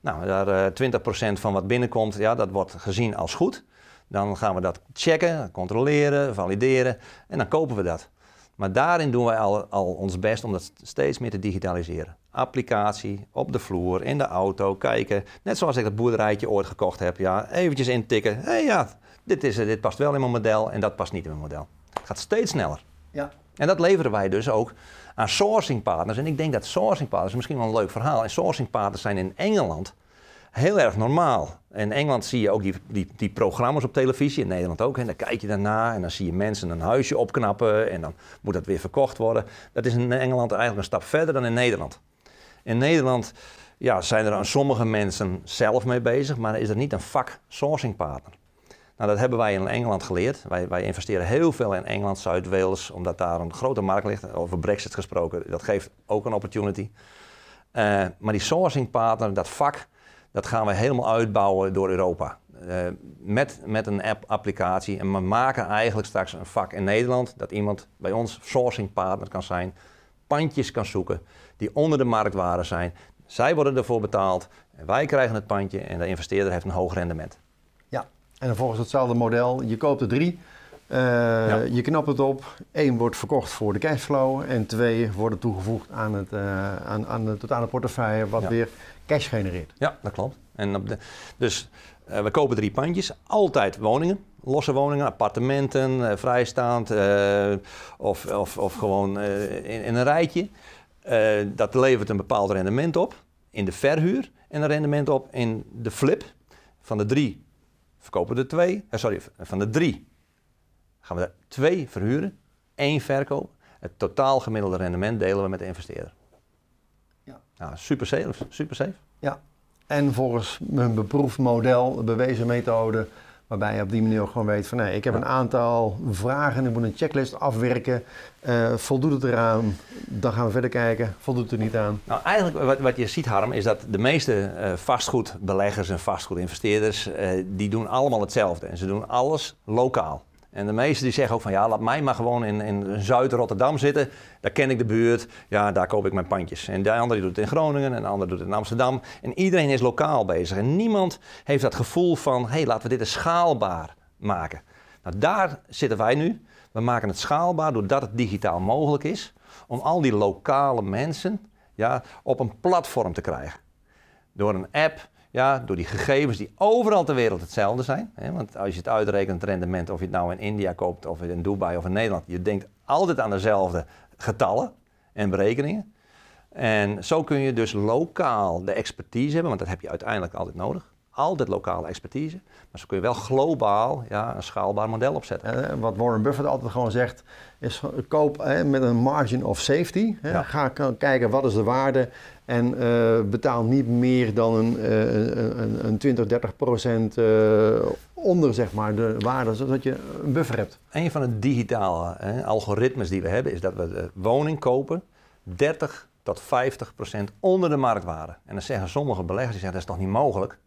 Nou, daar, uh, eh, 20% van wat binnenkomt, ja, dat wordt gezien als goed. Dan gaan we dat checken, controleren, valideren en dan kopen we dat. Maar daarin doen wij al, al ons best om dat steeds meer te digitaliseren. Applicatie, op de vloer, in de auto, kijken. Net zoals ik dat boerderijtje ooit gekocht heb. Ja, eventjes intikken. Hé hey, ja, dit, is, dit past wel in mijn model en dat past niet in mijn model. Het gaat steeds sneller. Ja. En dat leveren wij dus ook aan sourcing partners. En ik denk dat sourcing partners, misschien wel een leuk verhaal. En sourcing partners zijn in Engeland heel erg normaal. In Engeland zie je ook die, die, die programma's op televisie, in Nederland ook. En dan kijk je daarna en dan zie je mensen een huisje opknappen en dan moet dat weer verkocht worden. Dat is in Engeland eigenlijk een stap verder dan in Nederland. In Nederland ja, zijn er aan sommige mensen zelf mee bezig, maar is er niet een vak sourcing partner. Nou, dat hebben wij in Engeland geleerd. Wij, wij investeren heel veel in Engeland, Zuid-Wales, omdat daar een grote markt ligt. Over Brexit gesproken, dat geeft ook een opportunity. Uh, maar die sourcing partner, dat vak, dat gaan we helemaal uitbouwen door Europa. Uh, met, met een app-applicatie. En we maken eigenlijk straks een vak in Nederland dat iemand bij ons sourcing partner kan zijn, pandjes kan zoeken die onder de marktwaarde zijn. Zij worden ervoor betaald, en wij krijgen het pandje en de investeerder heeft een hoog rendement. Ja, en dan volgens hetzelfde model, je koopt er drie, uh, Je knapt het op. Eén wordt verkocht voor de cashflow. En twee worden toegevoegd aan, het, uh, aan, aan de totale portefeuille, wat weer cash genereert. Ja, dat klopt. En op de, dus uh, we kopen drie pandjes. Altijd woningen. Losse woningen, appartementen, vrijstaand of, of, of gewoon in, in, een rijtje. dat levert een bepaald rendement op in de verhuur en een rendement op in de flip. Van de drie verkopen we er twee. sorry, van de drie gaan we er twee verhuren, één verkopen. Het totaal gemiddelde rendement delen we met de investeerder. Ja. Nou, super safe, super safe. Ja, en volgens mijn beproefd model, bewezen methode, waarbij je op die manier ook gewoon weet van nee, ik heb een aantal vragen, ik moet een checklist afwerken. Uh, voldoet het eraan? Dan gaan we verder kijken. Voldoet het er niet aan? Nou, eigenlijk wat, wat je ziet, Harm, is dat de meeste uh, vastgoedbeleggers en vastgoedinvesteerders, uh, die doen allemaal hetzelfde. En ze doen alles lokaal. En de meesten die zeggen ook van ja, laat mij maar gewoon in, in Zuid-Rotterdam zitten. Daar ken ik de buurt. Ja, daar koop ik mijn pandjes. En de andere doet het in Groningen en de andere doet het in Amsterdam. En iedereen is lokaal bezig. En niemand heeft dat gevoel van hé, hey, laten we dit eens schaalbaar maken. Nou, daar zitten wij nu. We maken het schaalbaar doordat het digitaal mogelijk is. Om al die lokale mensen ja, op een platform te krijgen. Door een app ja, door die gegevens die overal ter wereld hetzelfde zijn. Hè, want als je het uitrekent, rendement, of je het nou in India koopt, of in Dubai of in Nederland, je denkt altijd aan dezelfde getallen en berekeningen. En zo kun je dus lokaal de expertise hebben, want dat heb je uiteindelijk altijd nodig. Altijd lokale expertise. Maar zo kun je wel globaal ja, een schaalbaar model opzetten. En wat Warren Buffett altijd gewoon zegt, is koop hè, met een margin of safety. Hè. Ja. Ga kijken wat is de waarde en uh, betaal niet meer dan een, uh, een, een 20, 30 procent uh, onder zeg maar, de waarde, zodat je een buffer hebt. Een van de digitale hè, algoritmes die we hebben is dat we de woning kopen 30 tot 50 procent onder de marktwaarde. En dan zeggen sommige beleggers, die zeggen dat is toch niet mogelijk?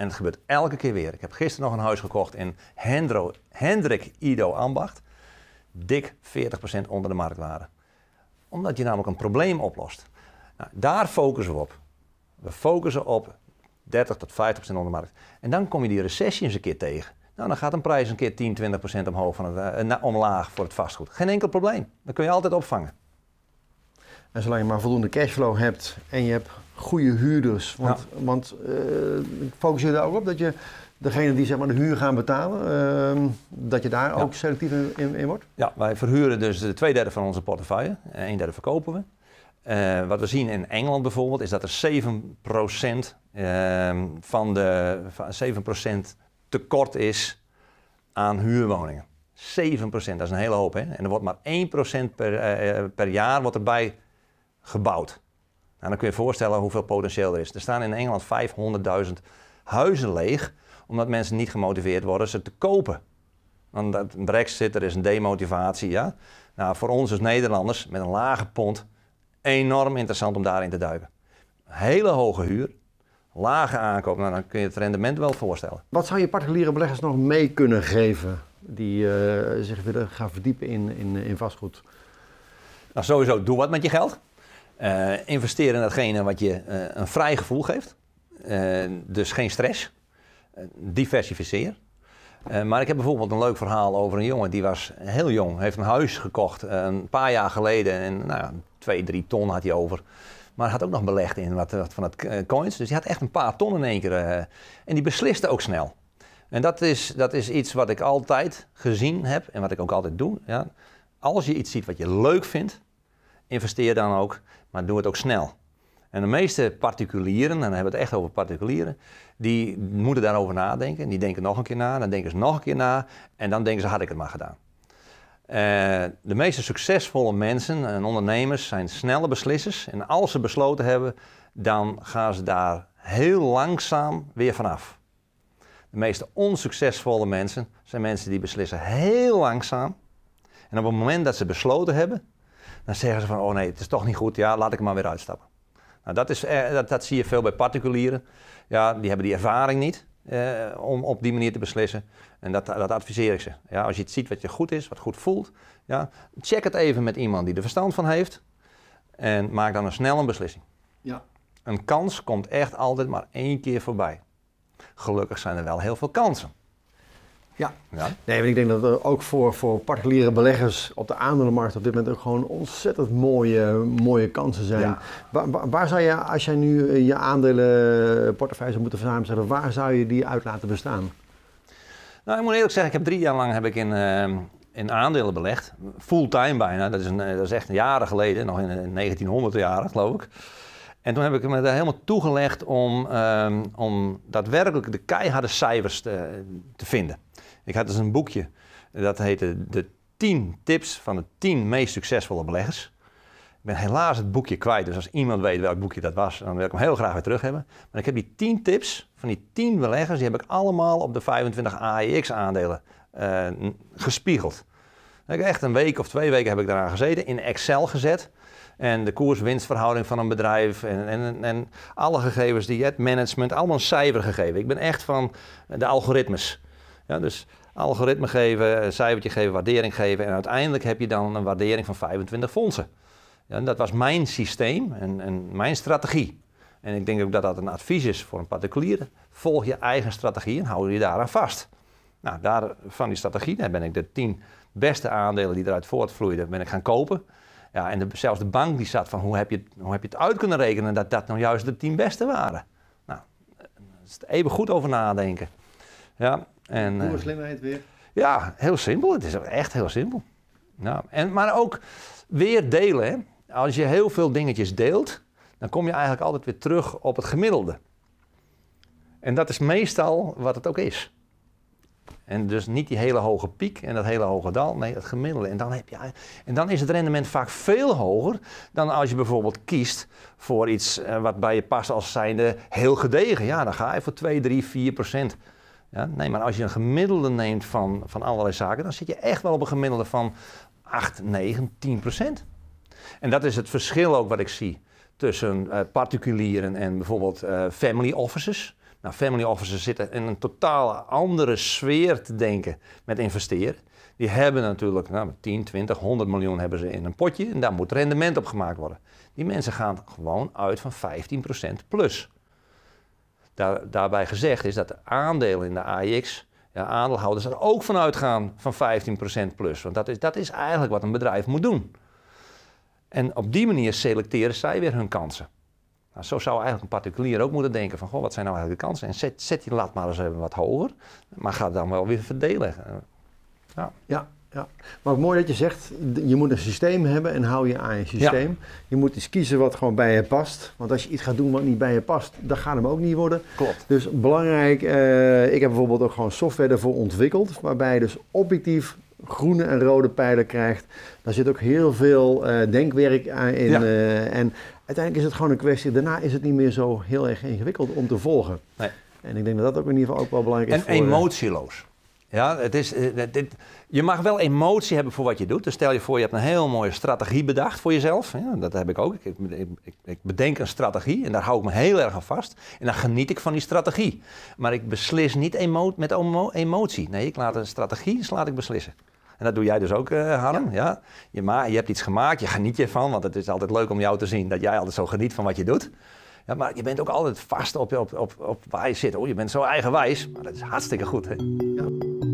En het gebeurt elke keer weer. Ik heb gisteren nog een huis gekocht in Hendro, Hendrik Ido Ambacht. Dik 40% onder de marktwaarde. Omdat je namelijk een probleem oplost. Nou, daar focussen we op. We focussen op 30 tot 50% onder de markt. En dan kom je die recessie eens een keer tegen. Nou, dan gaat een prijs een keer 10, 20% omhoog van het, uh, omlaag voor het vastgoed. Geen enkel probleem. Dat kun je altijd opvangen. En zolang je maar voldoende cashflow hebt en je hebt goede huurders. Want, want uh, focus je daar ook op dat je degene die zeg maar, de huur gaan betalen, uh, dat je daar ook selectief in, in, wordt? Ja, wij verhuren dus de twee derde van onze portefeuille. Een derde verkopen we. Uh, wat we zien in Engeland bijvoorbeeld is dat er 7% uh, van de 7% tekort is aan huurwoningen. 7%, dat is een hele hoop. Hè? En er wordt maar 1% per, per jaar wordt erbij gebouwd. Nou, dan kun je je voorstellen hoeveel potentieel er is. Er staan in Engeland 500.000 huizen leeg omdat mensen niet gemotiveerd worden ze te kopen. Want dat brexit, er is een demotivatie. Ja? Nou, voor ons als Nederlanders met een lage pond enorm interessant om daarin te duiken. Hele hoge huur, lage aankoop, nou, dan kun je het rendement wel voorstellen. Wat zou je particuliere beleggers nog mee kunnen geven die eh, zich willen gaan verdiepen in, in, in vastgoed? Nou, sowieso, doe wat met je geld. Uh, investeer in datgene wat je uh, een vrij gevoel geeft. dus geen stress. diversificeer. maar ik heb bijvoorbeeld een leuk verhaal over een jongen die was heel jong. Heeft een huis gekocht een paar jaar geleden. En nou, twee, drie ton had hij over. Maar had ook nog belegd in wat, wat van het coins. Dus hij had echt een paar ton in één keer. en die besliste ook snel. En dat is, dat is iets wat ik altijd gezien heb en wat ik ook altijd doe. Ja. Als je iets ziet wat je leuk vindt, investeer dan ook, maar doe het ook snel. En de meeste particulieren, en dan hebben we het echt over particulieren, die moeten daarover nadenken. Die denken nog een keer na, dan denken ze nog een keer na en dan denken ze, had ik het maar gedaan. Uh, de meeste succesvolle mensen en ondernemers zijn snelle beslissers. En als ze besloten hebben, dan gaan ze daar heel langzaam weer vanaf. De meeste onsuccesvolle mensen zijn mensen die beslissen heel langzaam. En op het moment dat ze besloten hebben, dan zeggen ze van, oh nee, het is toch niet goed, ja, laat ik maar weer uitstappen. Nou, dat, is, eh, dat, dat zie je veel bij particulieren. Ja, die hebben die ervaring niet eh, om op die manier te beslissen. En dat, dat adviseer ik ze. Ja, als je het ziet wat je goed is, wat goed voelt, ja, check het even met iemand die er verstand van heeft. En maak dan een snel een beslissing. Ja. Een kans komt echt altijd maar één keer voorbij. Gelukkig zijn er wel heel veel kansen. Ja. ja. Nee, ik denk dat er ook voor, voor particuliere beleggers op de aandelenmarkt op dit moment ook gewoon ontzettend mooie, mooie kansen zijn. Ja. Waar, waar, zou je, als jij nu eh, je aandelenportefeuille zou moeten verzamelen, waar zou je die uit laten bestaan? Nou, ik moet eerlijk zeggen, ik heb drie jaar lang heb ik in, uh, in aandelen belegd. Fulltime bijna. Dat is, een, dat is echt jaren geleden, nog in, in 1900 jaren geloof ik. En toen heb ik me daar helemaal toegelegd om, um, om daadwerkelijk de keiharde cijfers te, te, vinden. Ik had dus een boekje, dat heette De 10 tips van de 10 meest succesvolle beleggers. Ik ben helaas het boekje kwijt, dus als iemand weet welk boekje dat was, dan wil ik hem heel graag weer terug hebben. Maar ik heb die 10 tips van die 10 beleggers, die heb ik allemaal op de 25 AEX aandelen uh, gespiegeld. Ik heb echt een week of twee weken heb ik daaraan gezeten, in Excel gezet. En de koers-winstverhouding van een bedrijf en, en, en alle gegevens die het management, allemaal een cijfer gegeven. Ik ben echt van de algoritmes. Ja, dus algoritme geven, cijfertje geven, waardering geven en uiteindelijk heb je dan een waardering van 25 fondsen. Dat was mijn systeem en, en mijn strategie. En ik denk ook dat dat een advies is voor een particulier. Volg je eigen strategie en hou je daaraan vast. Nou, van die strategie ben ik de 10 beste aandelen die eruit voortvloeiden, ben ik gaan kopen. Ja, en zelfs de bank die zat van hoe heb, je, hoe heb je het uit kunnen rekenen dat dat nou juist de tien beste waren. Nou, is even goed over nadenken. Ja, en, hoe uh, slimheid weer? Ja, heel simpel. Het is echt heel simpel. Nou, en, maar ook weer delen. Hè. Als je heel veel dingetjes deelt, dan kom je eigenlijk altijd weer terug op het gemiddelde. En dat is meestal wat het ook is. En dus niet die hele hoge piek en dat hele hoge dal, nee, het gemiddelde. En dan, heb je, en dan is het rendement vaak veel hoger dan als je bijvoorbeeld kiest voor iets eh, wat bij je past als zijnde heel gedegen. Ja, dan ga je voor 2, 3, 4 procent. Ja, nee, maar als je een gemiddelde neemt van, van allerlei zaken, dan zit je echt wel op een gemiddelde van 8, 9, 10 procent. En dat is het verschil ook wat ik zie tussen uh, particulieren en bijvoorbeeld uh, family offices. Nou, family offices zitten in een totaal andere sfeer te denken met investeren. Die hebben natuurlijk nou, 10, 20, 100 miljoen hebben ze in een potje en daar moet rendement op gemaakt worden. Die mensen gaan gewoon uit van 15% plus. Daar, daarbij gezegd is dat de aandelen in de AIX, ja, aandeelhouders er ook van uitgaan van 15% plus. Want dat is, dat is eigenlijk wat een bedrijf moet doen. En op die manier selecteren zij weer hun kansen. Nou, zo zou eigenlijk een particulier ook moeten denken van, goh, wat zijn nou eigenlijk de kansen? En zet, zet die lat maar eens even wat hoger, maar ga dan wel weer verdelen. Ja. ja. Ja, maar mooi dat je zegt, je moet een systeem hebben en hou je aan je systeem. Je moet eens kiezen wat gewoon bij je past. Want als je iets gaat doen wat niet bij je past, dan gaat hem ook niet worden. Klopt. Dus belangrijk, uh, ik heb bijvoorbeeld ook gewoon software ervoor ontwikkeld, waarbij je dus objectief groene en rode pijlen krijgt. Daar zit ook heel veel uh, denkwerk in. Ja. Uh, en uiteindelijk is het gewoon een kwestie, daarna is het niet meer zo heel erg ingewikkeld om te volgen. Nee. En ik denk dat dat ook in ieder geval ook wel belangrijk is. En emotieloos. Ja, het is, dit, je mag wel emotie hebben voor wat je doet. Dus stel je voor, je hebt een heel mooie strategie bedacht voor jezelf. Ja, dat heb ik ook. Ik, ik, ik, bedenk een strategie en daar hou ik me heel erg aan vast. En dan geniet ik van die strategie. Maar ik beslis niet emo met emotie. Nee, ik laat een strategie dus laat ik beslissen. En dat doe jij dus ook, uh, Harm. Ja. Je, ma je hebt iets gemaakt, je geniet je van. Want het is altijd leuk om jou te zien dat jij altijd zo geniet van wat je doet. Ja, maar je bent ook altijd vast op, op, op, op waar je zit. Oh, je bent zo eigenwijs. Maar dat is hartstikke goed. Hè? Ja.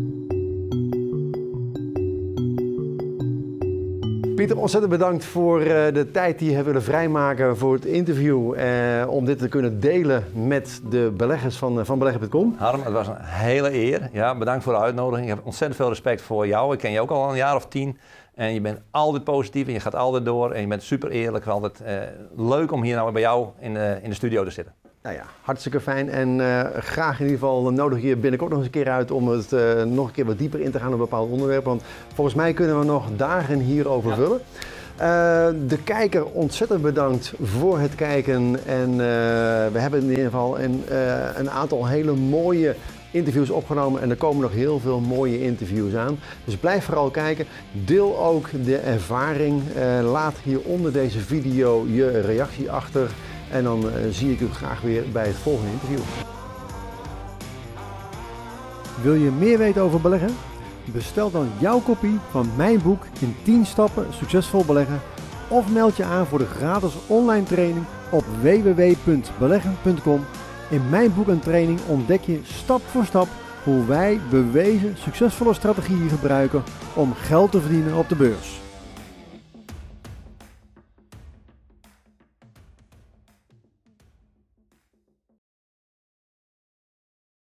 Pieter, ontzettend bedankt voor eh, de tijd die je hebt willen vrijmaken voor het interview. Eh, om dit te kunnen delen met de beleggers van, uh, van. Harm, het was een hele eer. Ja, bedankt voor de uitnodiging. Ik heb ontzettend veel respect voor jou. Ik ken je ook al een jaar of tien. En je bent altijd positief en je gaat altijd door. En je bent super eerlijk. Altijd leuk om hier nou bij jou in in de studio te zitten. Nou ja, hartstikke fijn. En uh, graag in ieder geval nodig je binnenkort nog eens een keer uit om het uh, nog een keer wat dieper in te gaan op bepaalde onderwerpen. Want volgens mij kunnen we nog dagen hierover ja. vullen. Uh, de kijker ontzettend bedankt voor het kijken. En we hebben in ieder geval een, een aantal hele mooie interviews opgenomen en er komen nog heel veel mooie interviews aan. Dus blijf vooral kijken. Deel ook de ervaring. Uh, laat hier onder deze video je reactie achter. En dan uh, zie ik u graag weer bij het volgende interview. Wil je meer weten over beleggen? Bestel dan jouw kopie van mijn boek in 10 stappen succesvol beleggen of meld je aan voor de gratis online training op www.beleggen.com. In mijn boek en training ontdek je stap voor stap hoe wij bewezen succesvolle strategieën gebruiken om geld te verdienen op de beurs.